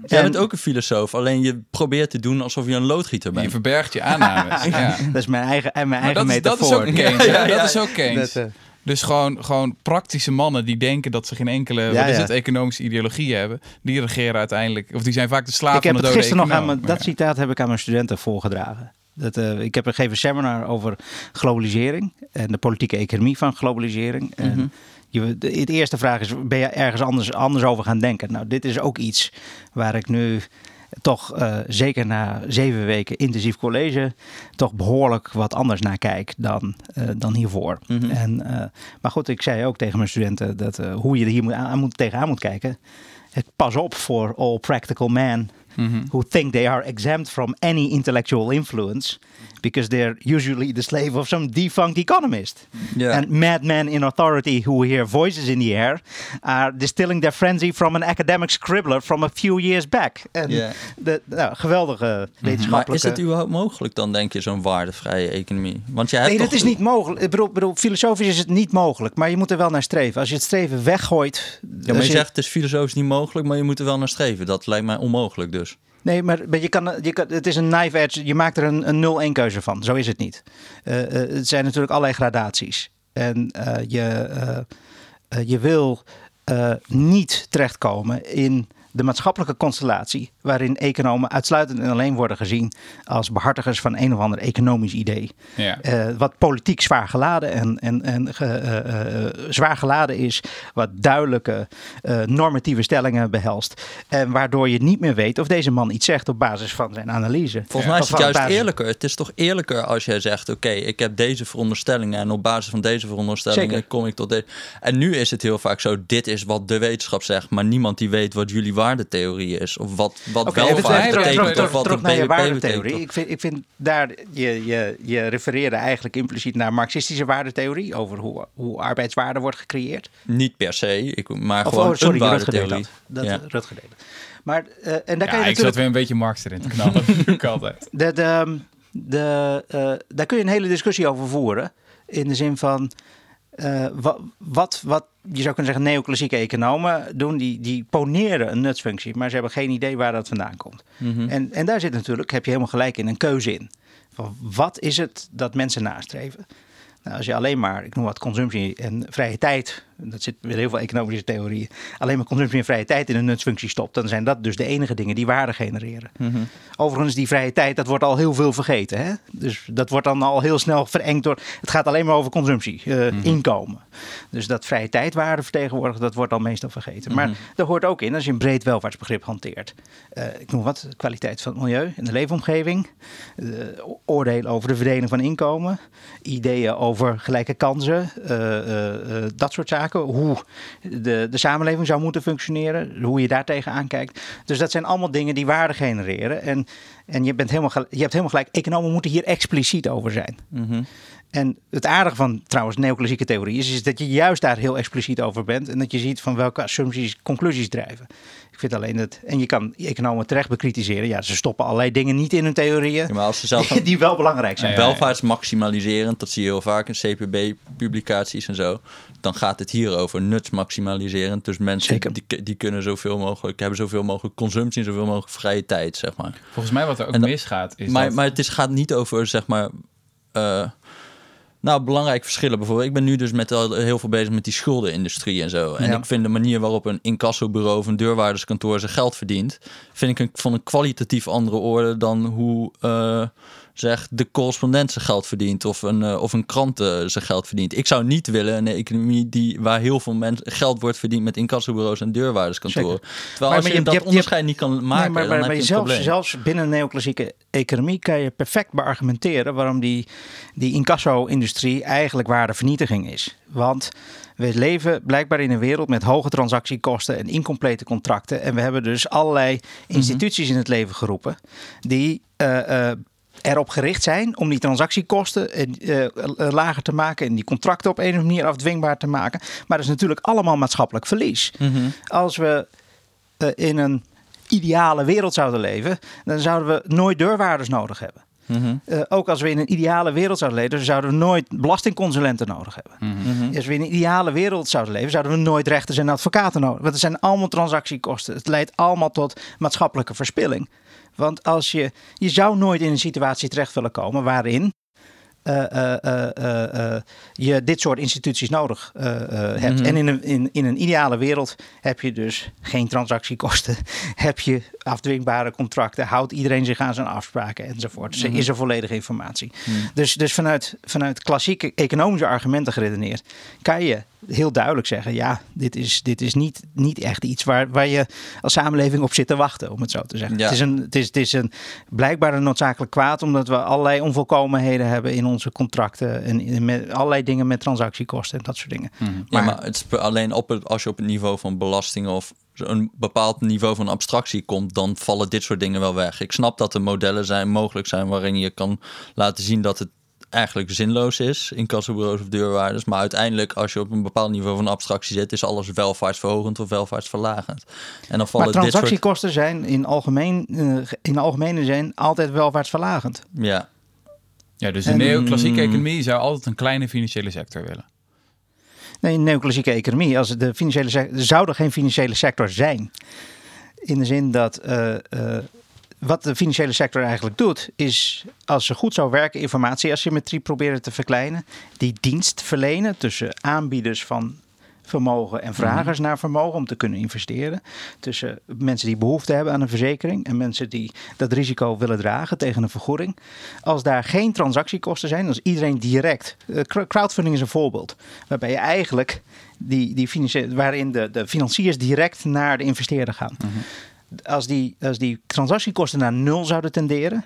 Jij En- bent ook een filosoof, alleen je probeert te doen alsof je een loodgieter Je bent. verbergt je aannames. ja. Dat is mijn eigen, en mijn Maar eigen dat is, dat is metafoor. ook Keynes. Ja, dat is ook Keynes. Dat, eh, Dus gewoon, gewoon praktische mannen die denken dat ze geen enkele Ja, wat is ja. het, economische ideologie hebben. Die regeren uiteindelijk, of die zijn vaak de slaaf ik heb van de het dode gisteren nog aan mijn, dat citaat heb ik aan mijn studenten voorgedragen. Dat, eh, ik heb een gegeven seminar over globalisering en de politieke economie van globalisering. En Mhm. je, de, de eerste vraag is, ben je ergens anders, anders over gaan denken? Nou, dit is ook iets waar ik nu toch eh, zeker na zeven weken intensief college toch behoorlijk wat anders naar kijk dan, eh, dan hiervoor. Mhm. En, eh, maar goed, ik zei ook tegen mijn studenten dat hoe je er hier moet aan, moet, tegenaan moet kijken. Het pas op voor all practical men Mhm. who think they are exempt from any intellectual influence because they're usually the slave of some defunct economist. And madmen in authority who hear voices in the air are distilling their frenzy from an academic scribbler from a few years back. En Ja. de, nou, geweldige Maar wetenschappelijke... is het überhaupt mogelijk dan, denk je, zo'n waardevrije economie? Want jij hebt Nee, toch... dat is niet mogelijk. Ik bedoel, bedoel, filosofisch is het niet mogelijk, maar je moet er wel naar streven. Als je het streven weggooit. Ja, maar je- zegt het is filosofisch niet mogelijk, maar je moet er wel naar streven. Dat lijkt mij onmogelijk dus. Nee, maar, je kan, je kan, het is een knife edge. Je maakt er een, een 0-1 keuze van. Zo is het niet. Eh, eh, het zijn natuurlijk allerlei gradaties. En eh, je, je wil niet terechtkomen in de maatschappelijke constellatie. Waarin economen uitsluitend en alleen worden gezien als behartigers van een of ander economisch idee. Ja. Eh, wat politiek zwaar geladen en, en, en ge- eh, eh, zwaar geladen is, wat duidelijke eh, normatieve stellingen behelst. En waardoor je niet meer weet of deze man iets zegt op basis van zijn analyse. Volgens mij is het juist basis- eerlijker. Het is toch eerlijker als jij zegt: Oké, ik heb deze veronderstellingen en op basis van deze veronderstellingen Zeker. kom ik tot deze. En nu is het heel vaak zo: dit is wat de wetenschap zegt, maar niemand die weet wat jullie waardetheorie is. Of wat, wat Oké, wel even terug, betekent. of wat terug een naar je BBP betekent. Ik vind, ik vind daar, je, je, je refereerde eigenlijk impliciet naar marxistische waardetheorie. Over hoe, hoe arbeidswaarde wordt gecreëerd. Niet per se, ik, maar Of, gewoon oh, sorry, een Rutger deed waardetheorie. dat. dat Ja. Rutger dat. Maar, eh, en daar kan Ja, je ik zat natuurlijk weer een beetje Marx erin te knallen. Dat ik altijd. De, de, de, eh, daar kun je een hele discussie over voeren. In de zin van. Eh, wat, wat, wat je zou kunnen zeggen, neoclassieke economen doen, die, die poneren een nutsfunctie, maar ze hebben geen idee waar dat vandaan komt. Mhm. En, en daar zit natuurlijk, heb je helemaal gelijk in, een keuze in. Van wat is het dat mensen nastreven? Nou, als je alleen maar, ik noem wat, consumptie en vrije tijd, dat zit weer heel veel economische theorieën, alleen maar consumptie en vrije tijd in een nutsfunctie stopt, dan zijn dat dus de enige dingen die waarde genereren. Mhm. Overigens, die vrije tijd, dat wordt al heel veel vergeten. Hè? Dus dat wordt dan al heel snel verengd door. Het gaat alleen maar over consumptie, eh, inkomen. Dus dat vrije tijdwaarde vertegenwoordigt, dat wordt al meestal vergeten. Maar er hoort ook in, als je een breed welvaartsbegrip hanteert. eh, ik noem wat, kwaliteit van het milieu en de leefomgeving. eh, oordelen over de verdeling van inkomen. Ideeën over gelijke kansen. eh, eh, eh, dat soort zaken. Hoe de, de samenleving zou moeten functioneren. Hoe je daar tegenaan kijkt. Dus dat zijn allemaal dingen die waarde genereren. En, en je, bent helemaal, je hebt helemaal gelijk. Economen moeten hier expliciet over zijn. Mhm. En het aardige van trouwens neoclassieke theorie is, is dat je juist daar heel expliciet over bent. En dat je ziet van welke assumpties conclusies drijven. Ik vind alleen dat. En je kan economen terecht bekritiseren. Ja, ze stoppen allerlei dingen niet in hun theorieën. Ja, maar als ze zelf die, die wel belangrijk zijn. Ja, ja, ja. welvaartsmaximaliserend, dat zie je heel vaak in CPB-publicaties en zo. Dan gaat het hier over nutsmaximaliserend. Dus mensen Zeker. die, die kunnen zoveel mogelijk, hebben zoveel mogelijk consumptie en zoveel mogelijk vrije tijd, zeg maar. Volgens mij wat er ook dat- misgaat is maar, dat... maar het is, gaat niet over, zeg maar. eh, nou, belangrijke verschillen bijvoorbeeld. Ik ben nu dus met al heel veel bezig met die schuldenindustrie en zo. En Ja. ik vind de manier waarop een incassobureau of een deurwaarderskantoor zijn geld verdient, vind ik een, van een kwalitatief andere orde dan hoe eh, zeg de correspondent zijn geld verdient of een, eh, of een krant eh, zijn geld verdient. Ik zou niet willen een economie die, waar heel veel mensen geld wordt verdiend met incassobureaus en deurwaarderskantoren. Terwijl Maar- als maar je, je- dat je onderscheid niet kan maken, Nee, maar, maar, dan maar heb je een zelfs, zelfs binnen een neoclassieke economie kan je perfect beargumenteren waarom die, die incasso-industrie eigenlijk waardevernietiging is. Want we leven blijkbaar in een wereld met hoge transactiekosten en incomplete contracten. En we hebben dus allerlei instituties in het leven geroepen die eh, erop gericht zijn om die transactiekosten eh, eh, lager te maken en die contracten op een of andere manier afdwingbaar te maken. Maar dat is natuurlijk allemaal maatschappelijk verlies. Mhm. Als we eh, in een ideale wereld zouden leven, dan zouden we nooit deurwaarders nodig hebben. Mhm. Eh, ook als we in een ideale wereld zouden leven, zouden we nooit belastingconsulenten nodig hebben. Mhm. Als we in een ideale wereld zouden leven, zouden we nooit rechters en advocaten nodig hebben. Want het zijn allemaal transactiekosten. Het leidt allemaal tot maatschappelijke verspilling. Want als je, je zou nooit in een situatie terecht willen komen waarin eh, eh, eh, je dit soort instituties nodig hebt. Mhm. En in een, in, in een ideale wereld heb je dus geen transactiekosten. heb je afdwingbare contracten. Houdt iedereen zich aan zijn afspraken enzovoort. Er Mhm. is er volledige informatie. Mhm. Dus, dus vanuit, vanuit klassieke economische argumenten geredeneerd, kan je heel duidelijk zeggen: ja, dit is, dit is niet, niet echt iets waar, waar je als samenleving op zit te wachten, om het zo te zeggen. Ja. Het, is een, het, is, het is een blijkbaar een noodzakelijk kwaad, omdat we allerlei onvolkomenheden hebben in onze contracten en in- met allerlei dingen met transactiekosten en dat soort dingen. Mhm. Ja, Maar- maar het is alleen op het, als je op het niveau van belastingen of een bepaald niveau van abstractie komt, dan vallen dit soort dingen wel weg. Ik snap dat er modellen zijn, mogelijk zijn waarin je kan laten zien dat het eigenlijk zinloos is in kassenbureaus of deurwaarders. Maar uiteindelijk, als je op een bepaald niveau van abstractie zit, is alles welvaartsverhogend of welvaartsverlagend. En dan vallen Maar dit soort... transactiekosten zijn in, algemeen, eh, in algemene zin altijd welvaartsverlagend. Ja, Ja, dus de En- neoclassieke economie zou altijd een kleine financiële sector willen. Nee, in neoclassieke economie, als de financiële sector, zou er geen financiële sector zijn. In de zin dat eh, eh, wat de financiële sector eigenlijk doet, is als ze goed zou werken, informatieasymmetrie proberen te verkleinen, die dienst verlenen tussen aanbieders van vermogen en vragers naar vermogen om te kunnen investeren. Tussen mensen die behoefte hebben aan een verzekering en mensen die dat risico willen dragen tegen een vergoeding. Als daar geen transactiekosten zijn, als iedereen direct. eh, cr- crowdfunding is een voorbeeld. Waarbij je eigenlijk die, die waarin de, de financiers direct naar de investeerder gaan. Als, die, als die transactiekosten naar nul zouden tenderen,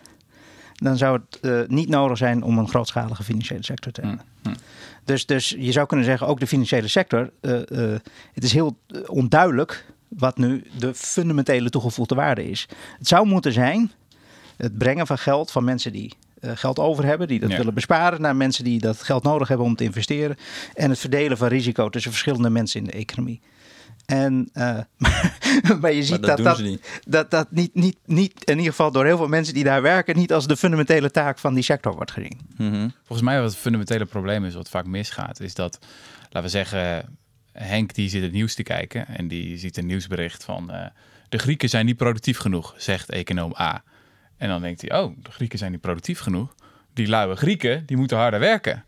dan zou het eh, niet nodig zijn om een grootschalige financiële sector te hebben. Hm, hm. Dus, dus je zou kunnen zeggen, ook de financiële sector, eh, eh, het is heel onduidelijk wat nu de fundamentele toegevoegde waarde is. Het zou moeten zijn het brengen van geld van mensen die geld over hebben, die dat Ja. willen besparen, naar mensen die dat geld nodig hebben om te investeren. En het verdelen van risico tussen verschillende mensen in de economie. En, eh, maar je ziet maar dat dat doen dat, ze niet. dat, dat niet, niet, niet, in ieder geval door heel veel mensen die daar werken, niet als de fundamentele taak van die sector wordt gezien. Mhm. Volgens mij wat het fundamentele probleem is, wat vaak misgaat, is dat, laten we zeggen, Henk die zit het nieuws te kijken en die ziet een nieuwsbericht van eh, de Grieken zijn niet productief genoeg, zegt econoom A. En dan denkt hij, oh, de Grieken zijn niet productief genoeg. Die luie Grieken, die moeten harder werken.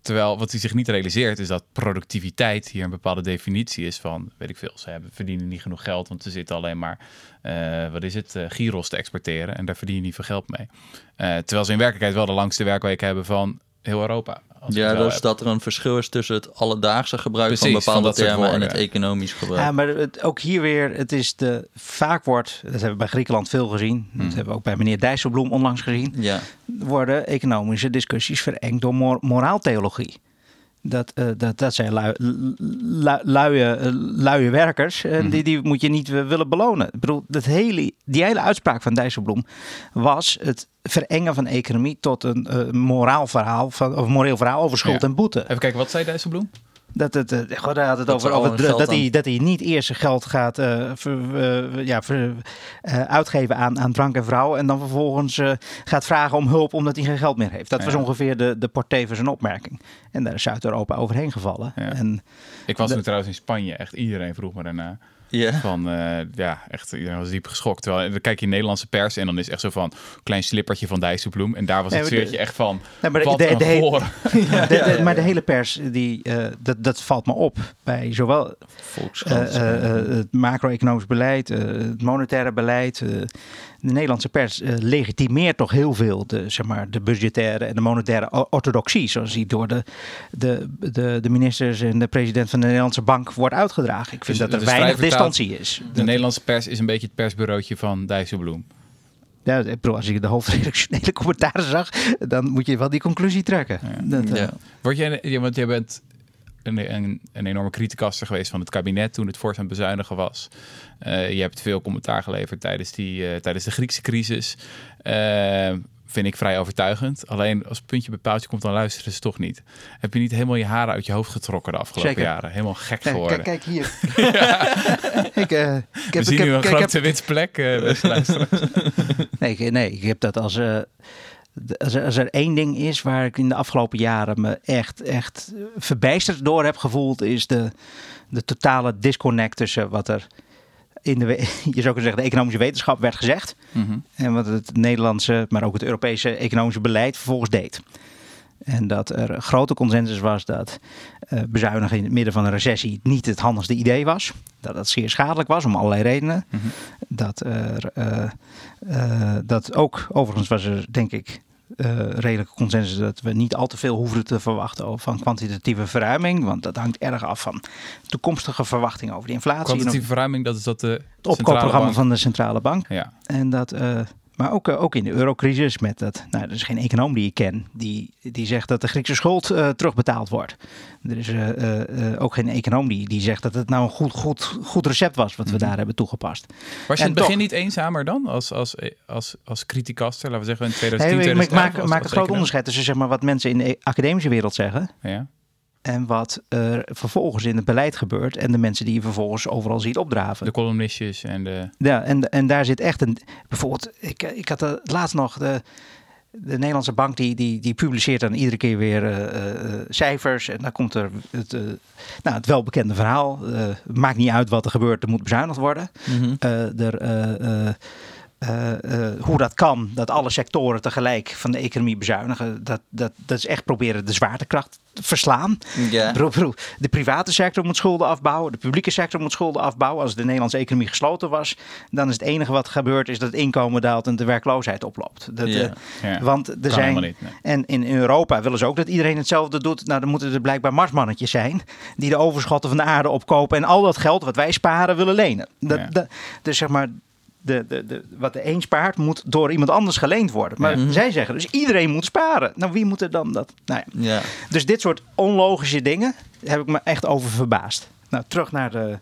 Terwijl wat hij zich niet realiseert is dat productiviteit hier een bepaalde definitie is van, weet ik veel, ze hebben, verdienen niet genoeg geld, want ze zitten alleen maar, eh, wat is het, eh, gyros te exporteren en daar verdien je niet veel geld mee. Eh, terwijl ze in werkelijkheid wel de langste werkweek hebben van heel Europa. Ja, dus dat er een verschil is tussen het alledaagse gebruik Precies, van bepaalde termen en het economisch gebruik. Ja, maar het, ook hier weer, het is de, vaak wordt, dat hebben we bij Griekenland veel gezien, dat hebben we ook bij meneer Dijsselbloem onlangs gezien, ja. worden economische discussies verengd door mor- moraaltheologie. Dat, uh, dat, dat zijn lui, lui, luie, luie werkers. En mm. die, die moet je niet willen belonen. Ik bedoel, dat hele, die hele uitspraak van Dijsselbloem was het verengen van economie tot een uh, moraal verhaal van, of moreel verhaal over schuld Ja. en boete. Even kijken, wat zei Dijsselbloem? Dat, het, eh, God, hij had het Dat over, over dat, hij, dat hij niet eerst zijn geld gaat eh, ver- eh, ja, ver- uitgeven aan, aan drank en vrouwen. En dan vervolgens gaat vragen om hulp omdat hij geen geld meer heeft. Dat was ongeveer de, de portée van zijn opmerking. En daar is Zuid-Europa overheen gevallen. Ja. En Ik was toen trouwens in Spanje. Echt iedereen vroeg me daarna. Ja. Van, eh, ja, echt, iedereen was diep geschokt. Terwijl, dan kijk je in Nederlandse pers en dan is echt zo van... klein slippertje van Dijsselbloem. En daar was het sfeertje echt van... Nee, maar de- hele- de- maar de hele pers, die, eh, dat, dat valt me op bij zowel eh, eh, eh, het macro-economisch beleid, eh, het monetaire beleid. De Nederlandse pers eh, legitimeert toch heel veel de, zeg maar, de budgettaire en de monetaire orthodoxie, zoals die door de, de, de, de ministers en de president van de Nederlandse bank wordt uitgedragen. Ik vind Dus dat er weinig distantie is. De Nederlandse pers is een beetje het persbureautje van Dijsselbloem. Ja, ik bedoel, als je de hoofdredactionele commentaren zag, dan moet je wel die conclusie trekken. Dat, eh, ja. Word jij, ja, want jij bent een, een, een enorme criticaster geweest van het kabinet toen het voor aan het bezuinigen was. Eh, je hebt veel commentaar geleverd tijdens, die, eh, tijdens de Griekse crisis. Eh, vind ik vrij overtuigend. Alleen als puntje bij paaltje komt, dan luisteren ze toch niet. Heb je niet helemaal je haren uit je hoofd getrokken de afgelopen jaren? Helemaal gek Kijk, geworden. kijk, kijk hier. ik, eh, ik We heb, zien ik heb, nu een ik heb- grote witte plek. Nee, nee, ik heb dat als, als, er, als er één ding is waar ik in de afgelopen jaren me echt, echt verbijsterd door heb gevoeld, is de, de totale disconnect tussen wat er in de, je zou kunnen zeggen, de economische wetenschap werd gezegd Mhm. en wat het Nederlandse, maar ook het Europese economische beleid vervolgens deed. En dat er grote consensus was dat eh, bezuinigen in het midden van een recessie niet het handigste idee was. Dat het zeer schadelijk was om allerlei redenen. Mhm. Dat er eh, eh, dat ook, overigens was er denk ik redelijke consensus dat we niet al te veel hoeven te verwachten over- van kwantitatieve verruiming. Want dat hangt erg af van toekomstige verwachtingen over de inflatie. Kwantitatieve verruiming, dat is dat de het opkoopprogramma van de centrale bank. Ja, En dat, maar ook, eh, ook in de eurocrisis met dat, nou, er is geen econoom die ik ken die, die zegt dat de Griekse schuld eh, terugbetaald wordt. Er is eh, ook geen econoom die, die zegt dat het nou een goed, goed, goed recept was wat we Mhm. daar hebben toegepast. Was je in het begin toch- niet eenzamer dan als, als, als, als criticaster, laten we zeggen in Nee, 2010, ik- ik 2011? maak, als- maak als een groot onderscheid tussen zeg maar, wat mensen in de academische wereld zeggen Ja. En wat er vervolgens in het beleid gebeurt en de mensen die je vervolgens overal ziet opdraven. De columnistjes en de... Ja, en, en daar zit echt een. Bijvoorbeeld, ik, ik had er laatst nog de. De Nederlandse bank die, die, die publiceert dan iedere keer weer eh, eh, cijfers. En dan komt er het, eh, nou, het welbekende verhaal. Eh, maakt niet uit wat er gebeurt, er moet bezuinigd worden. Mhm. Eh, er, eh, eh, hoe dat kan, dat alle sectoren tegelijk van de economie bezuinigen. Dat, dat, dat is echt proberen de zwaartekracht te verslaan. Ja. Bedoel, bedoel, De private sector moet schulden afbouwen. De publieke sector moet schulden afbouwen. Als de Nederlandse economie gesloten was, dan is het enige wat gebeurt is dat het inkomen daalt en de werkloosheid oploopt. Dat, eh, want er Kan zijn. helemaal niet, nee. En in Europa willen ze ook dat iedereen hetzelfde doet. Nou, dan moeten er blijkbaar marsmannetjes zijn die de overschotten van de aarde opkopen en al dat geld wat wij sparen willen lenen. Dat, dat- dus zeg maar. De, de, de, wat de een spaart, moet door iemand anders geleend worden. Maar Ja. zij zeggen dus iedereen moet sparen. Nou, wie moet er dan dat? Nou ja. Ja. Dus dit soort onlogische dingen heb ik me echt over verbaasd. Nou, terug naar, de,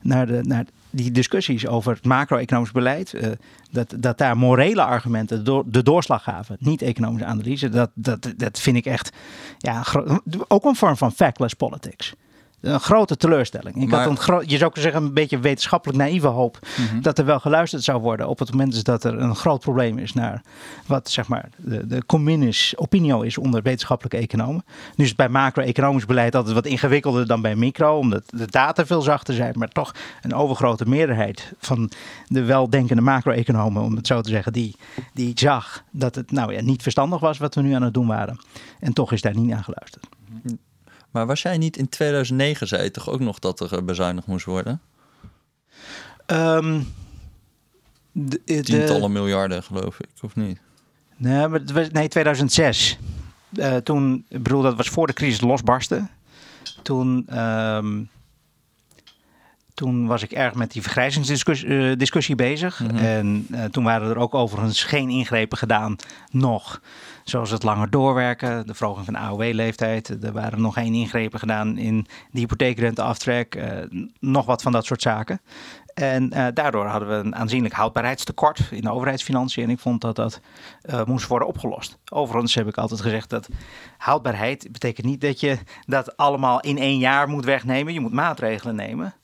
naar, de, naar die discussies over het macro-economisch beleid. eh, dat, dat daar morele argumenten door, de doorslag gaven, niet economische analyse. Dat, dat, dat vind ik echt ja, ook een vorm van factless politics. Een grote teleurstelling. Ik Maar- had een je zou kunnen zeggen, een beetje wetenschappelijk naïeve hoop Mhm. dat er wel geluisterd zou worden op het moment dat er een groot probleem is naar wat zeg maar de, de communis opinio is onder wetenschappelijke economen. Nu is het bij macro-economisch beleid altijd wat ingewikkelder dan bij micro, omdat de data veel zachter zijn, maar toch een overgrote meerderheid van de weldenkende macro-economen, om het zo te zeggen, die, die zag dat het nou ja, niet verstandig was wat we nu aan het doen waren. En toch is daar niet naar geluisterd. Maar was jij niet in 2009, zei je toch ook nog dat er eh, bezuinigd moest worden? Ehm, de- de- Tientallen miljarden, geloof ik, of niet? Nee, maar was, nee 2006. Eh, toen, ik bedoel, dat was voor de crisis losbarstte. Toen, ehm, Toen was ik erg met die vergrijzingsdiscussie discussie bezig. Mhm. En uh, toen waren er ook overigens geen ingrepen gedaan nog. Zoals het langer doorwerken, de verhoging van de AOW-leeftijd. Er waren nog geen ingrepen gedaan in de hypotheekrenteaftrek. Uh, nog wat van dat soort zaken. En uh, daardoor hadden we een aanzienlijk houdbaarheidstekort in de overheidsfinanciën. En ik vond dat dat uh, moest worden opgelost. Overigens heb ik altijd gezegd dat houdbaarheid betekent niet dat je dat allemaal in één jaar moet wegnemen. Je moet maatregelen nemen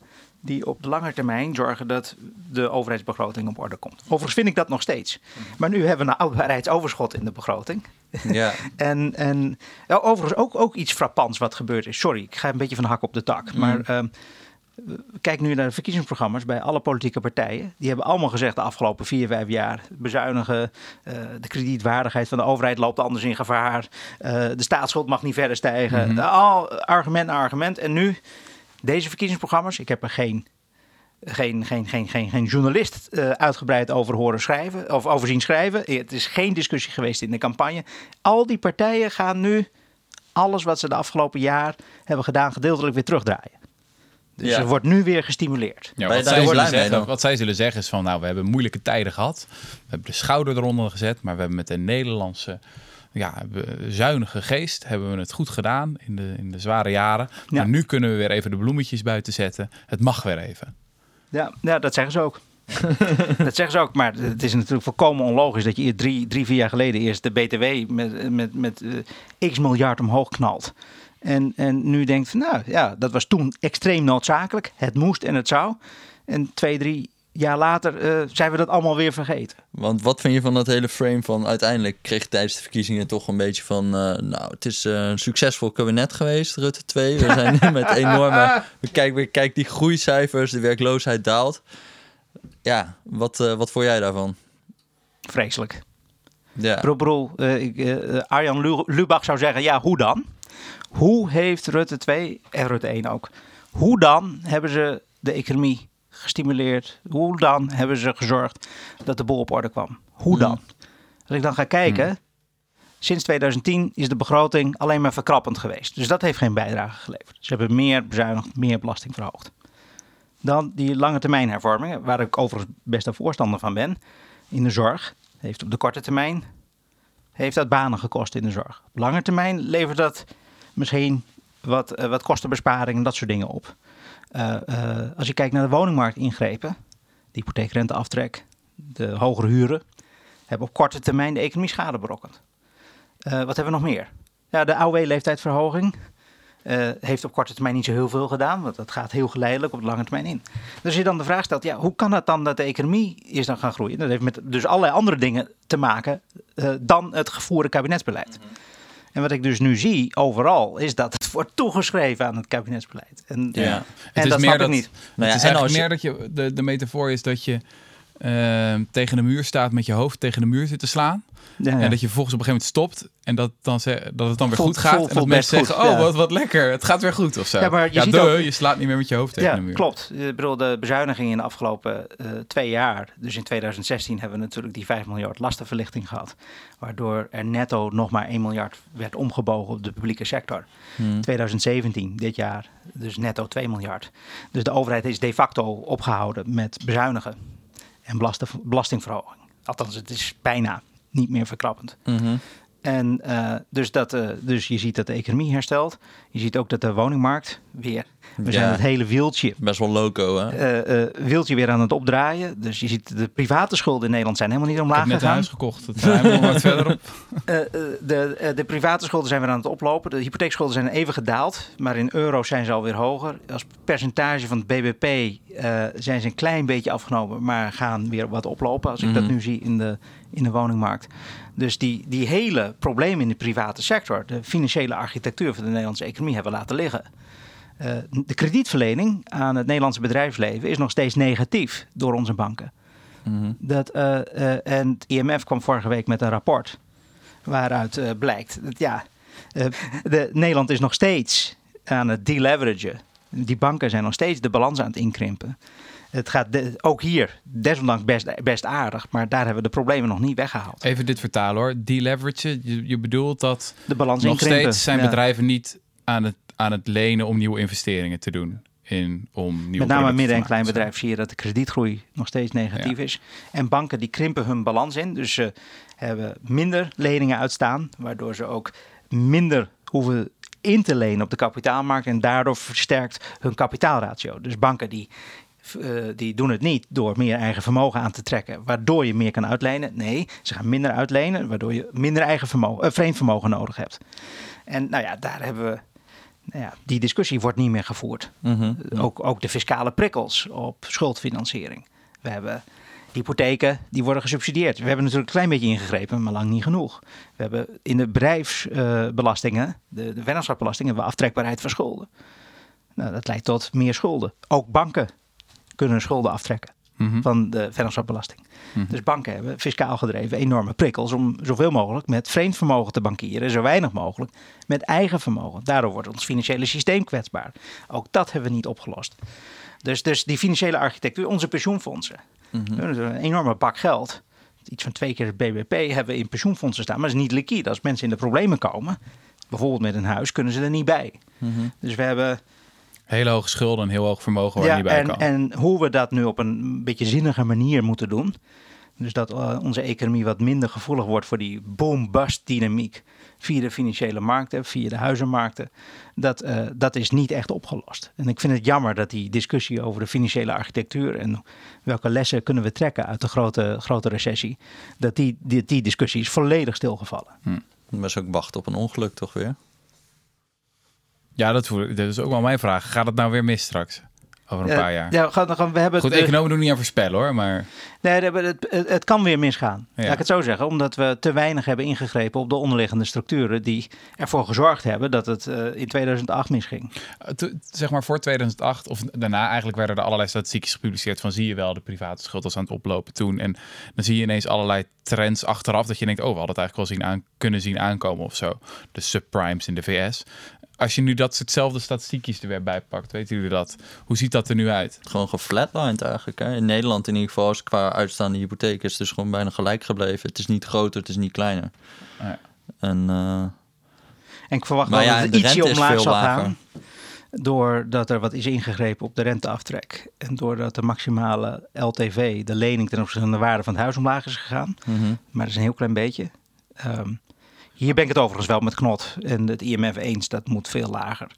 die op de lange termijn zorgen dat de overheidsbegroting op orde komt. Overigens vind ik dat nog steeds. Maar nu hebben we een houdbaarheidsoverschot in de begroting. Ja. en en ja, overigens ook, ook iets frappants wat gebeurd is. Sorry, ik ga een beetje van de hak op de tak. Mm. Maar uh, kijk nu naar de verkiezingsprogramma's bij alle politieke partijen. Die hebben allemaal gezegd de afgelopen vier, vijf jaar bezuinigen. Uh, de kredietwaardigheid van de overheid loopt anders in gevaar. Uh, de staatsschuld mag niet verder stijgen. Mhm. Mm -hmm. Al argument na argument. En nu deze verkiezingsprogramma's. Ik heb er geen, geen, geen, geen, geen, geen journalist uh, uitgebreid over horen schrijven of over zien schrijven. Het is geen discussie geweest in de campagne. Al die partijen gaan nu alles wat ze de afgelopen jaar hebben gedaan gedeeltelijk weer terugdraaien. Dus Ja. er wordt nu weer gestimuleerd. Ja, wat, zij zeggen, wat zij zullen zeggen is van, nou, we hebben moeilijke tijden gehad. We hebben de schouder eronder gezet, maar we hebben met de Nederlandse ja, zuinige geest hebben we het goed gedaan in de, in de zware jaren. Maar nu kunnen we weer even de bloemetjes buiten zetten. Het mag weer even. Ja, ja dat zeggen ze ook. dat zeggen ze ook, maar het is natuurlijk volkomen onlogisch dat je drie, drie vier jaar geleden eerst de BTW met, met, met eh, x miljard omhoog knalt. En, en nu denkt nou ja, dat was toen extreem noodzakelijk. Het moest en het zou. En twee, drie jaar later eh, zijn we dat allemaal weer vergeten. Want wat vind je van dat hele frame van uiteindelijk kreeg tijdens de verkiezingen toch een beetje van, eh, nou, het is eh, een succesvol kabinet geweest, Rutte 2. We zijn nu met enorme, we kijken weer, kijk die groeicijfers, de werkloosheid daalt. Ja, wat, eh, wat vond jij daarvan? Vreselijk. Ja, ik, eh, Arjan Lu- Lubach zou zeggen, ja, hoe dan? Hoe heeft Rutte 2 en Rutte 1 ook, hoe dan hebben ze de economie gestimuleerd? Hoe dan hebben ze gezorgd dat de boel op orde kwam? Hoe dan? Als ik dan ga kijken, sinds 2010 is de begroting alleen maar verkrappend geweest. Dus dat heeft geen bijdrage geleverd. Ze hebben meer bezuinigd, meer belasting verhoogd. Dan die lange termijn hervormingen, waar ik overigens best een voorstander van ben, in de zorg. Heeft op de korte termijn heeft dat banen gekost in de zorg. Op lange termijn levert dat misschien wat, eh, wat kostenbesparingen en dat soort dingen op. Eh, eh, als je kijkt naar de woningmarktingrepen, de hypotheekrenteaftrek, de hogere huren, hebben op korte termijn de economie schade berokkend. Eh, wat hebben we nog meer? Ja, de AOW-leeftijdsverhoging eh, heeft op korte termijn niet zo heel veel gedaan, want dat gaat heel geleidelijk op de lange termijn in. Dus als je dan de vraag stelt, ja, hoe kan het dan dat de economie is dan gaan groeien? Dat heeft met dus allerlei andere dingen te maken dan het gevoerde kabinetsbeleid. En wat ik dus nu zie overal, is dat het wordt toegeschreven aan het kabinetsbeleid. En, Ja. en Het is dat meer snap dat- ik niet. Nou ja, het is en eigenlijk als je- meer dat je, de, de metafoor is dat je ehm, tegen de muur staat met je hoofd tegen de muur zit te slaan. Ja, ja. En dat je vervolgens op een gegeven moment stopt en dat, dan ze, dat het dan weer goed gaat. voelt- en dat mensen zeggen, goed, oh ja. wat, wat lekker, het gaat weer goed of zo. Ja, maar je ziet duh, ook- je slaat niet meer met je hoofd tegen de muur. klopt. Ik bedoel, de bezuinigingen in de afgelopen eh, twee jaar, dus in 2016 hebben we natuurlijk die 5 miljard lastenverlichting gehad, waardoor er netto nog maar 1 miljard werd omgebogen op de publieke sector. Hmm. 2017, dit jaar, dus netto 2 miljard. Dus de overheid is de facto opgehouden met bezuinigen en belasting, belastingverhoging. Althans, het is bijna niet meer verkrappend. Mhm. En eh, dus, dat, eh, dus je ziet dat de economie herstelt. Je ziet ook dat de woningmarkt weer. We Ja. zijn het hele wieltje Best wel loco, hè? eh, eh, wieltje weer aan het opdraaien. Dus je ziet de private schulden in Nederland zijn helemaal niet Ik omlaag heb net een gegaan. huis gekocht. Het wat verderop. Eh, eh, de, de private schulden zijn weer aan het oplopen. De hypotheekschulden zijn even gedaald, maar in euro's zijn ze alweer hoger. Als percentage van het BBP eh, zijn ze een klein beetje afgenomen, maar gaan weer wat oplopen. Als ik dat Mhm. nu zie in de, in de woningmarkt. Dus die, die hele problemen in de private sector, de financiële architectuur van de Nederlandse economie, hebben we laten liggen. Eh, de kredietverlening aan het Nederlandse bedrijfsleven is nog steeds negatief door onze banken. Mhm. Dat, eh, eh, en het IMF kwam vorige week met een rapport waaruit blijkt dat ja, de, Nederland is nog steeds aan het deleveragen. Die banken zijn nog steeds de balans aan het inkrimpen. Het gaat de- ook hier desondanks best, best aardig, maar daar hebben we de problemen nog niet weggehaald. Even dit vertalen hoor. Deleveragen, je, je bedoelt dat De balans nog inkrimpen. steeds zijn ja. bedrijven niet aan het, aan het lenen om nieuwe investeringen te doen. in om nieuwe Met name midden- en klein maken. bedrijf zie je dat de kredietgroei nog steeds negatief is. En banken die krimpen hun balans in. Dus ze hebben minder leningen uitstaan, waardoor ze ook minder hoeven in te lenen op de kapitaalmarkt. En daardoor versterkt hun kapitaalratio. Dus banken die, eh, die doen het niet door meer eigen vermogen aan te trekken, waardoor je meer kan uitlenen. Nee, ze gaan minder uitlenen, waardoor je minder eigen vermogen, eh, vreemd vermogen nodig hebt. En nou ja, daar hebben we. Nou ja, die discussie wordt niet meer gevoerd. Mhm. Ook, ook de fiscale prikkels op schuldfinanciering. We hebben hypotheken die worden gesubsidieerd. We hebben natuurlijk een klein beetje ingegrepen, maar lang niet genoeg. We hebben in de bedrijfsbelastingen, de, de we aftrekbaarheid van schulden. Nou, dat leidt tot meer schulden. Ook banken kunnen schulden aftrekken Mhm. van de vennootschapsbelasting. Mhm. Dus banken hebben fiscaal gedreven enorme prikkels om zoveel mogelijk met vreemd vermogen te bankieren, zo weinig mogelijk met eigen vermogen. Daardoor wordt ons financiële systeem kwetsbaar. Ook dat hebben we niet opgelost. Dus, dus die financiële architectuur, onze pensioenfondsen, we hebben een enorme bak geld. Iets van twee keer het BBP hebben we in pensioenfondsen staan, maar dat is niet liquide. Als mensen in de problemen komen, bijvoorbeeld met een huis, kunnen ze er niet bij. Mhm. Dus we hebben Hele hoge schulden en heel hoog vermogen waar niet bij en, kan. en hoe we dat nu op een beetje zinnige manier moeten doen. Dus dat eh, onze economie wat minder gevoelig wordt voor die boom-bust dynamiek. Via de financiële markten, via de huizenmarkten. Dat, eh, dat is niet echt opgelost. En ik vind het jammer dat die discussie over de financiële architectuur. en welke lessen kunnen we trekken uit de grote, grote recessie. dat die, die, die discussie is volledig stilgevallen. Dat was ook wachten op een ongeluk toch weer? Ja, dat, voel ik- dat is ook wel mijn vraag. Gaat het nou weer mis straks? Over een Eh, paar jaar? Ja, gaan, gaan, we hebben Goed, het, economen doen niet aan voorspellen hoor, maar... Nee, het, het, het- kan weer misgaan. Ja. Laat ik het zo zeggen. Omdat we te weinig hebben ingegrepen op de onderliggende structuren die ervoor gezorgd hebben dat het eh, in 2008 misging. Eh, to- zeg maar voor 2008 of daarna eigenlijk werden er allerlei statistiekjes gepubliceerd van zie je wel, de private schuld was aan het oplopen toen. En dan zie je ineens allerlei trends achteraf dat je denkt, oh, we hadden het eigenlijk wel zien aan, kunnen zien aankomen of zo. De subprimes in de VS. Als je nu dat hetzelfde statistiekjes er weer bij pakt, weten jullie dat? Hoe ziet dat er nu uit? Gewoon geflatlined eigenlijk. Hè? In Nederland in ieder geval is qua uitstaande hypotheek is het dus gewoon bijna gelijk gebleven. Het is niet groter, het is niet kleiner. Ja. En uh, En ik verwacht Maar wel ja, dat het de ietsje omlaag zal lager. gaan. Doordat er wat is ingegrepen op de renteaftrek. En doordat de maximale LTV, de lening ten opzichte van de waarde van het huis omlaag is gegaan. mhm. Maar dat is een heel klein beetje. Ehm, hier ben ik het overigens wel met Knot en het IMF eens. Dat moet veel lager.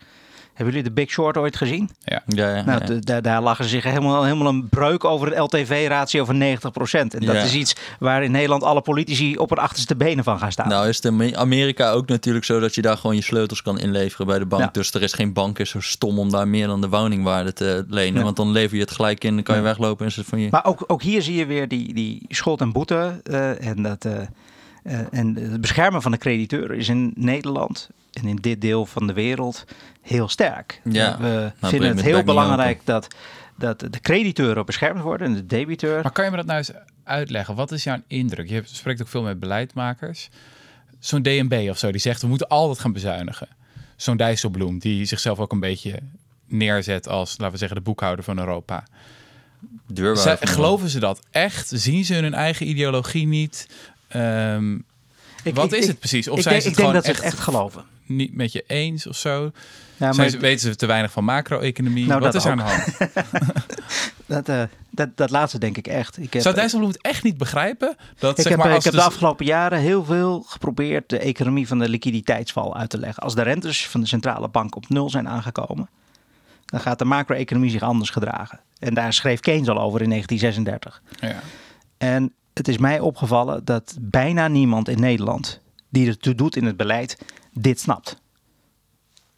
Hebben jullie de Big Short ooit gezien? Ja. ja, ja, Nou, ja. de- daar, daar lachen ze zich helemaal, helemaal een breuk over een LTV-ratio van 90%. En dat Ja. is iets waar in Nederland alle politici op hun achterste benen van gaan staan. Nou is het in Amerika ook natuurlijk zo dat je daar gewoon je sleutels kan inleveren bij de bank. Ja. Dus er is geen bank is zo stom om daar meer dan de woningwaarde te lenen. Want dan lever je het gelijk in, dan kan je weglopen en is het van je. Maar ook, ook hier zie je weer die, die schuld en boete. eh, en, dat, eh, en het beschermen van de crediteuren is in Nederland en in dit deel van de wereld heel sterk. Ja, We breek vinden het heel belangrijk dat, dat de crediteuren beschermd worden en de debiteur. Maar kan je me dat nou eens uitleggen? Wat is jouw indruk? Je spreekt ook veel met beleidmakers. Zo'n DNB of zo, die zegt we moeten altijd gaan bezuinigen. Zo'n Dijsselbloem, die zichzelf ook een beetje neerzet als, laten we zeggen, de boekhouder van Europa. Zij- geloven ze dat echt? Zien ze hun eigen ideologie niet? Ehm, Ik- wat ik- is ik- het precies? Of ik zijn denk, ze ik het denk gewoon dat ze echt, het echt geloven. niet met je eens of zo? Ja, maar ze, weten ze te weinig van macro-economie? Nou, Wat dat is er aan de ook. hand? dat, eh, dat, dat laatste denk ik echt. Ik heb, Zou Dijsselbloem het echt niet begrijpen? Dat, Ik zeg heb, maar, eh, als ik heb de- de afgelopen jaren heel veel geprobeerd de economie van de liquiditeitsval uit te leggen. Als de rentes van de centrale bank op nul zijn aangekomen, dan gaat de macro-economie zich anders gedragen. En daar schreef Keynes al over in 1936. Ja. En het is mij opgevallen dat bijna niemand in Nederland die ertoe doet in het beleid dit snapt.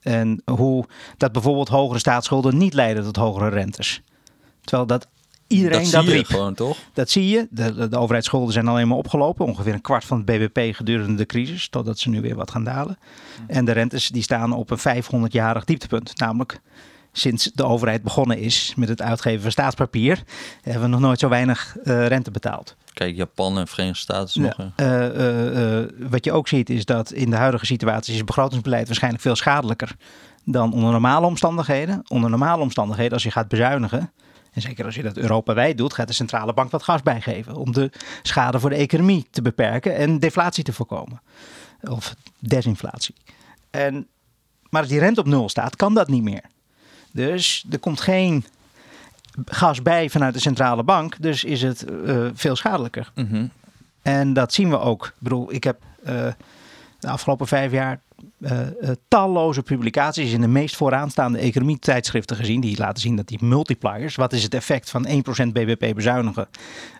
En hoe dat bijvoorbeeld hogere staatsschulden niet leiden tot hogere rentes. Terwijl dat iedereen dat dat, zie je gewoon toch? Dat zie je. De, de, de overheidsschulden zijn alleen maar opgelopen. Ongeveer een kwart van het BBP gedurende de crisis. Totdat ze nu weer wat gaan dalen. En de rentes die staan op een 500-jarig dieptepunt. Namelijk sinds de overheid begonnen is met het uitgeven van staatspapier. Hebben we nog nooit zo weinig eh, rente betaald. Kijk, Japan en Verenigde Staten nog. Ja, eh, eh, wat je ook ziet is dat in de huidige situatie is het begrotingsbeleid waarschijnlijk veel schadelijker dan onder normale omstandigheden. Onder normale omstandigheden, als je gaat bezuinigen, en zeker als je dat Europa-wijd doet, gaat de centrale bank wat gas bijgeven om de schade voor de economie te beperken en deflatie te voorkomen. Of desinflatie. En, maar als die rente op nul staat, kan dat niet meer. Dus er komt geen gas bij vanuit de centrale bank. Dus is het uh, veel schadelijker. Mhm. En dat zien we ook. Ik bedoel, ik heb uh, de afgelopen vijf jaar talloze publicaties in de meest vooraanstaande economietijdschriften gezien. Die laten zien dat die multipliers, wat is het effect van 1% BBP bezuinigen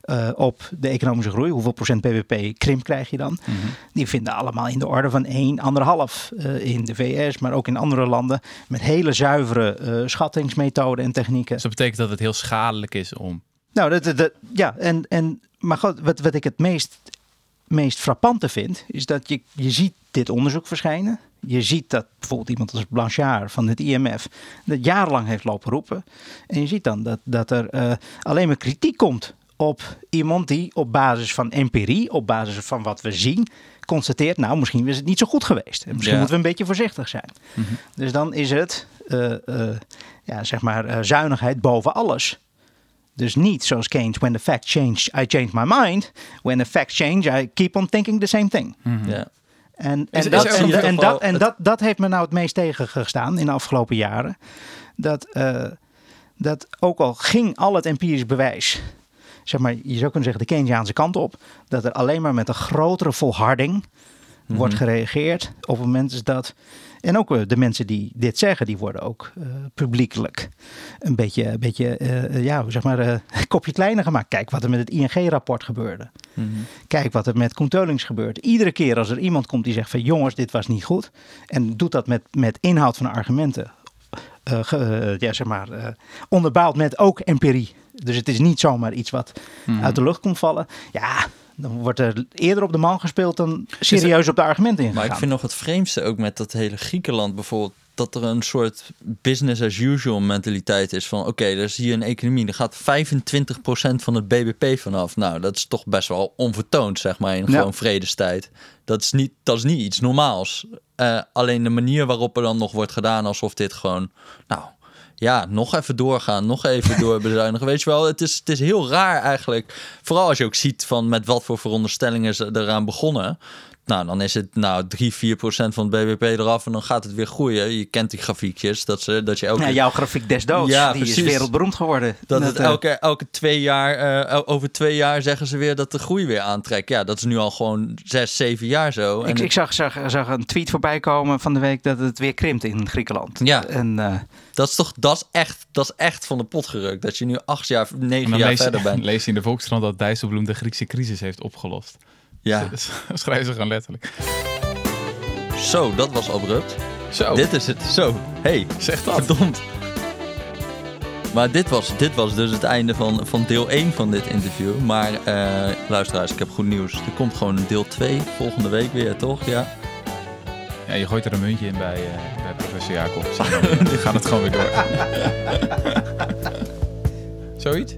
uh, op de economische groei? Hoeveel procent BBP krimp krijg je dan? Mhm. Die vinden allemaal in de orde van 1, 1,5 in de VS, maar ook in andere landen. Met hele zuivere schattingsmethoden en technieken. Dus dat betekent dat het heel schadelijk is om. Nou, dat, ja, en, en, maar goed, wat, wat ik het meest meest frappante vind, is dat je, je ziet dit onderzoek verschijnen. Je ziet dat bijvoorbeeld iemand als Blanchard van het IMF dat jarenlang heeft lopen roepen. En je ziet dan dat, dat er uh, alleen maar kritiek komt op iemand die op basis van empirie, op basis van wat we zien, constateert, nou misschien is het niet zo goed geweest. En misschien Ja. moeten we een beetje voorzichtig zijn. Dus dan is het, uh, uh, ja, zeg maar, zuinigheid boven alles. Dus niet zoals Keynes, when the facts change, I change my mind. When the facts change, I keep on thinking the same thing. Ja. En, Is- en, is dat, en, ook en, nog wel dat, en het- dat, dat heeft me nou het meest tegengestaan in de afgelopen jaren. Dat, eh, dat ook al ging al het empirisch bewijs, zeg maar, je zou kunnen zeggen de Keynesiaanse kant op, dat er alleen maar met een grotere volharding wordt gereageerd op het moment dat. En ook eh, de mensen die dit zeggen, die worden ook eh, publiekelijk een beetje, een beetje eh, ja, zeg maar, een kopje kleiner gemaakt. Kijk wat er met het ING-rapport gebeurde. Mhm. Kijk wat er met Koen Teulings gebeurt. Iedere keer als er iemand komt die zegt van jongens, dit was niet goed. En doet dat met, met inhoud van argumenten. ge- eh, ja, zeg maar, eh, onderbouwd met ook empirie. Dus het is niet zomaar iets wat Mhm. uit de lucht komt vallen. Ja, dan wordt er eerder op de man gespeeld dan serieus op de argumenten ingegaan. Maar ik vind nog het vreemdste ook met dat hele Griekenland bijvoorbeeld. Dat er een soort business as usual mentaliteit is. Van oké, er is hier een economie. Er gaat 25% van het BBP vanaf. Nou, dat is toch best wel onvertoond, zeg maar, in Ja. gewoon vredestijd. Dat is niet, dat is niet iets normaals. Eh, alleen de manier waarop er dan nog wordt gedaan alsof dit gewoon. Nou, ja, nog even doorgaan, nog even doorbezuinigen. Weet je wel, het is, het is heel raar eigenlijk. Vooral als je ook ziet van met wat voor veronderstellingen ze eraan begonnen. Nou, dan is het nou 3, 4 procent van het BBP eraf en dan gaat het weer groeien. Je kent die grafiekjes, dat, ze, dat je elke... Ja, jouw grafiek des doods, Ja, die is wereldberoemd geworden. Dat het eh, elke, elke twee jaar, eh, over twee jaar zeggen ze weer dat de groei weer aantrekt. Ja, dat is nu al gewoon zes, zeven jaar zo. En Ik, ik zag, zag, zag een tweet voorbij komen van de week dat het weer krimpt in Griekenland. Ja. En eh, dat is toch, dat is echt, dat is echt van de pot gerukt. Dat je nu acht jaar, En negen jaar lees verder bent. lees je in de Volkskrant dat Dijsselbloem de Griekse crisis heeft opgelost. Ja, schrijven ze gewoon letterlijk. zo, dat was abrupt. Zo, Dit is het. Zo, hey, zeg dat. verdomd. Maar dit was, dit was dus het einde van, van deel 1 van dit interview. Maar eh, luisteraars, ik heb goed nieuws. Er komt gewoon een deel 2 volgende week weer, toch? Ja. Ja, je gooit er een muntje in bij, eh, bij professor Jacobs. En dan gaan het gewoon weer door. Zoiets?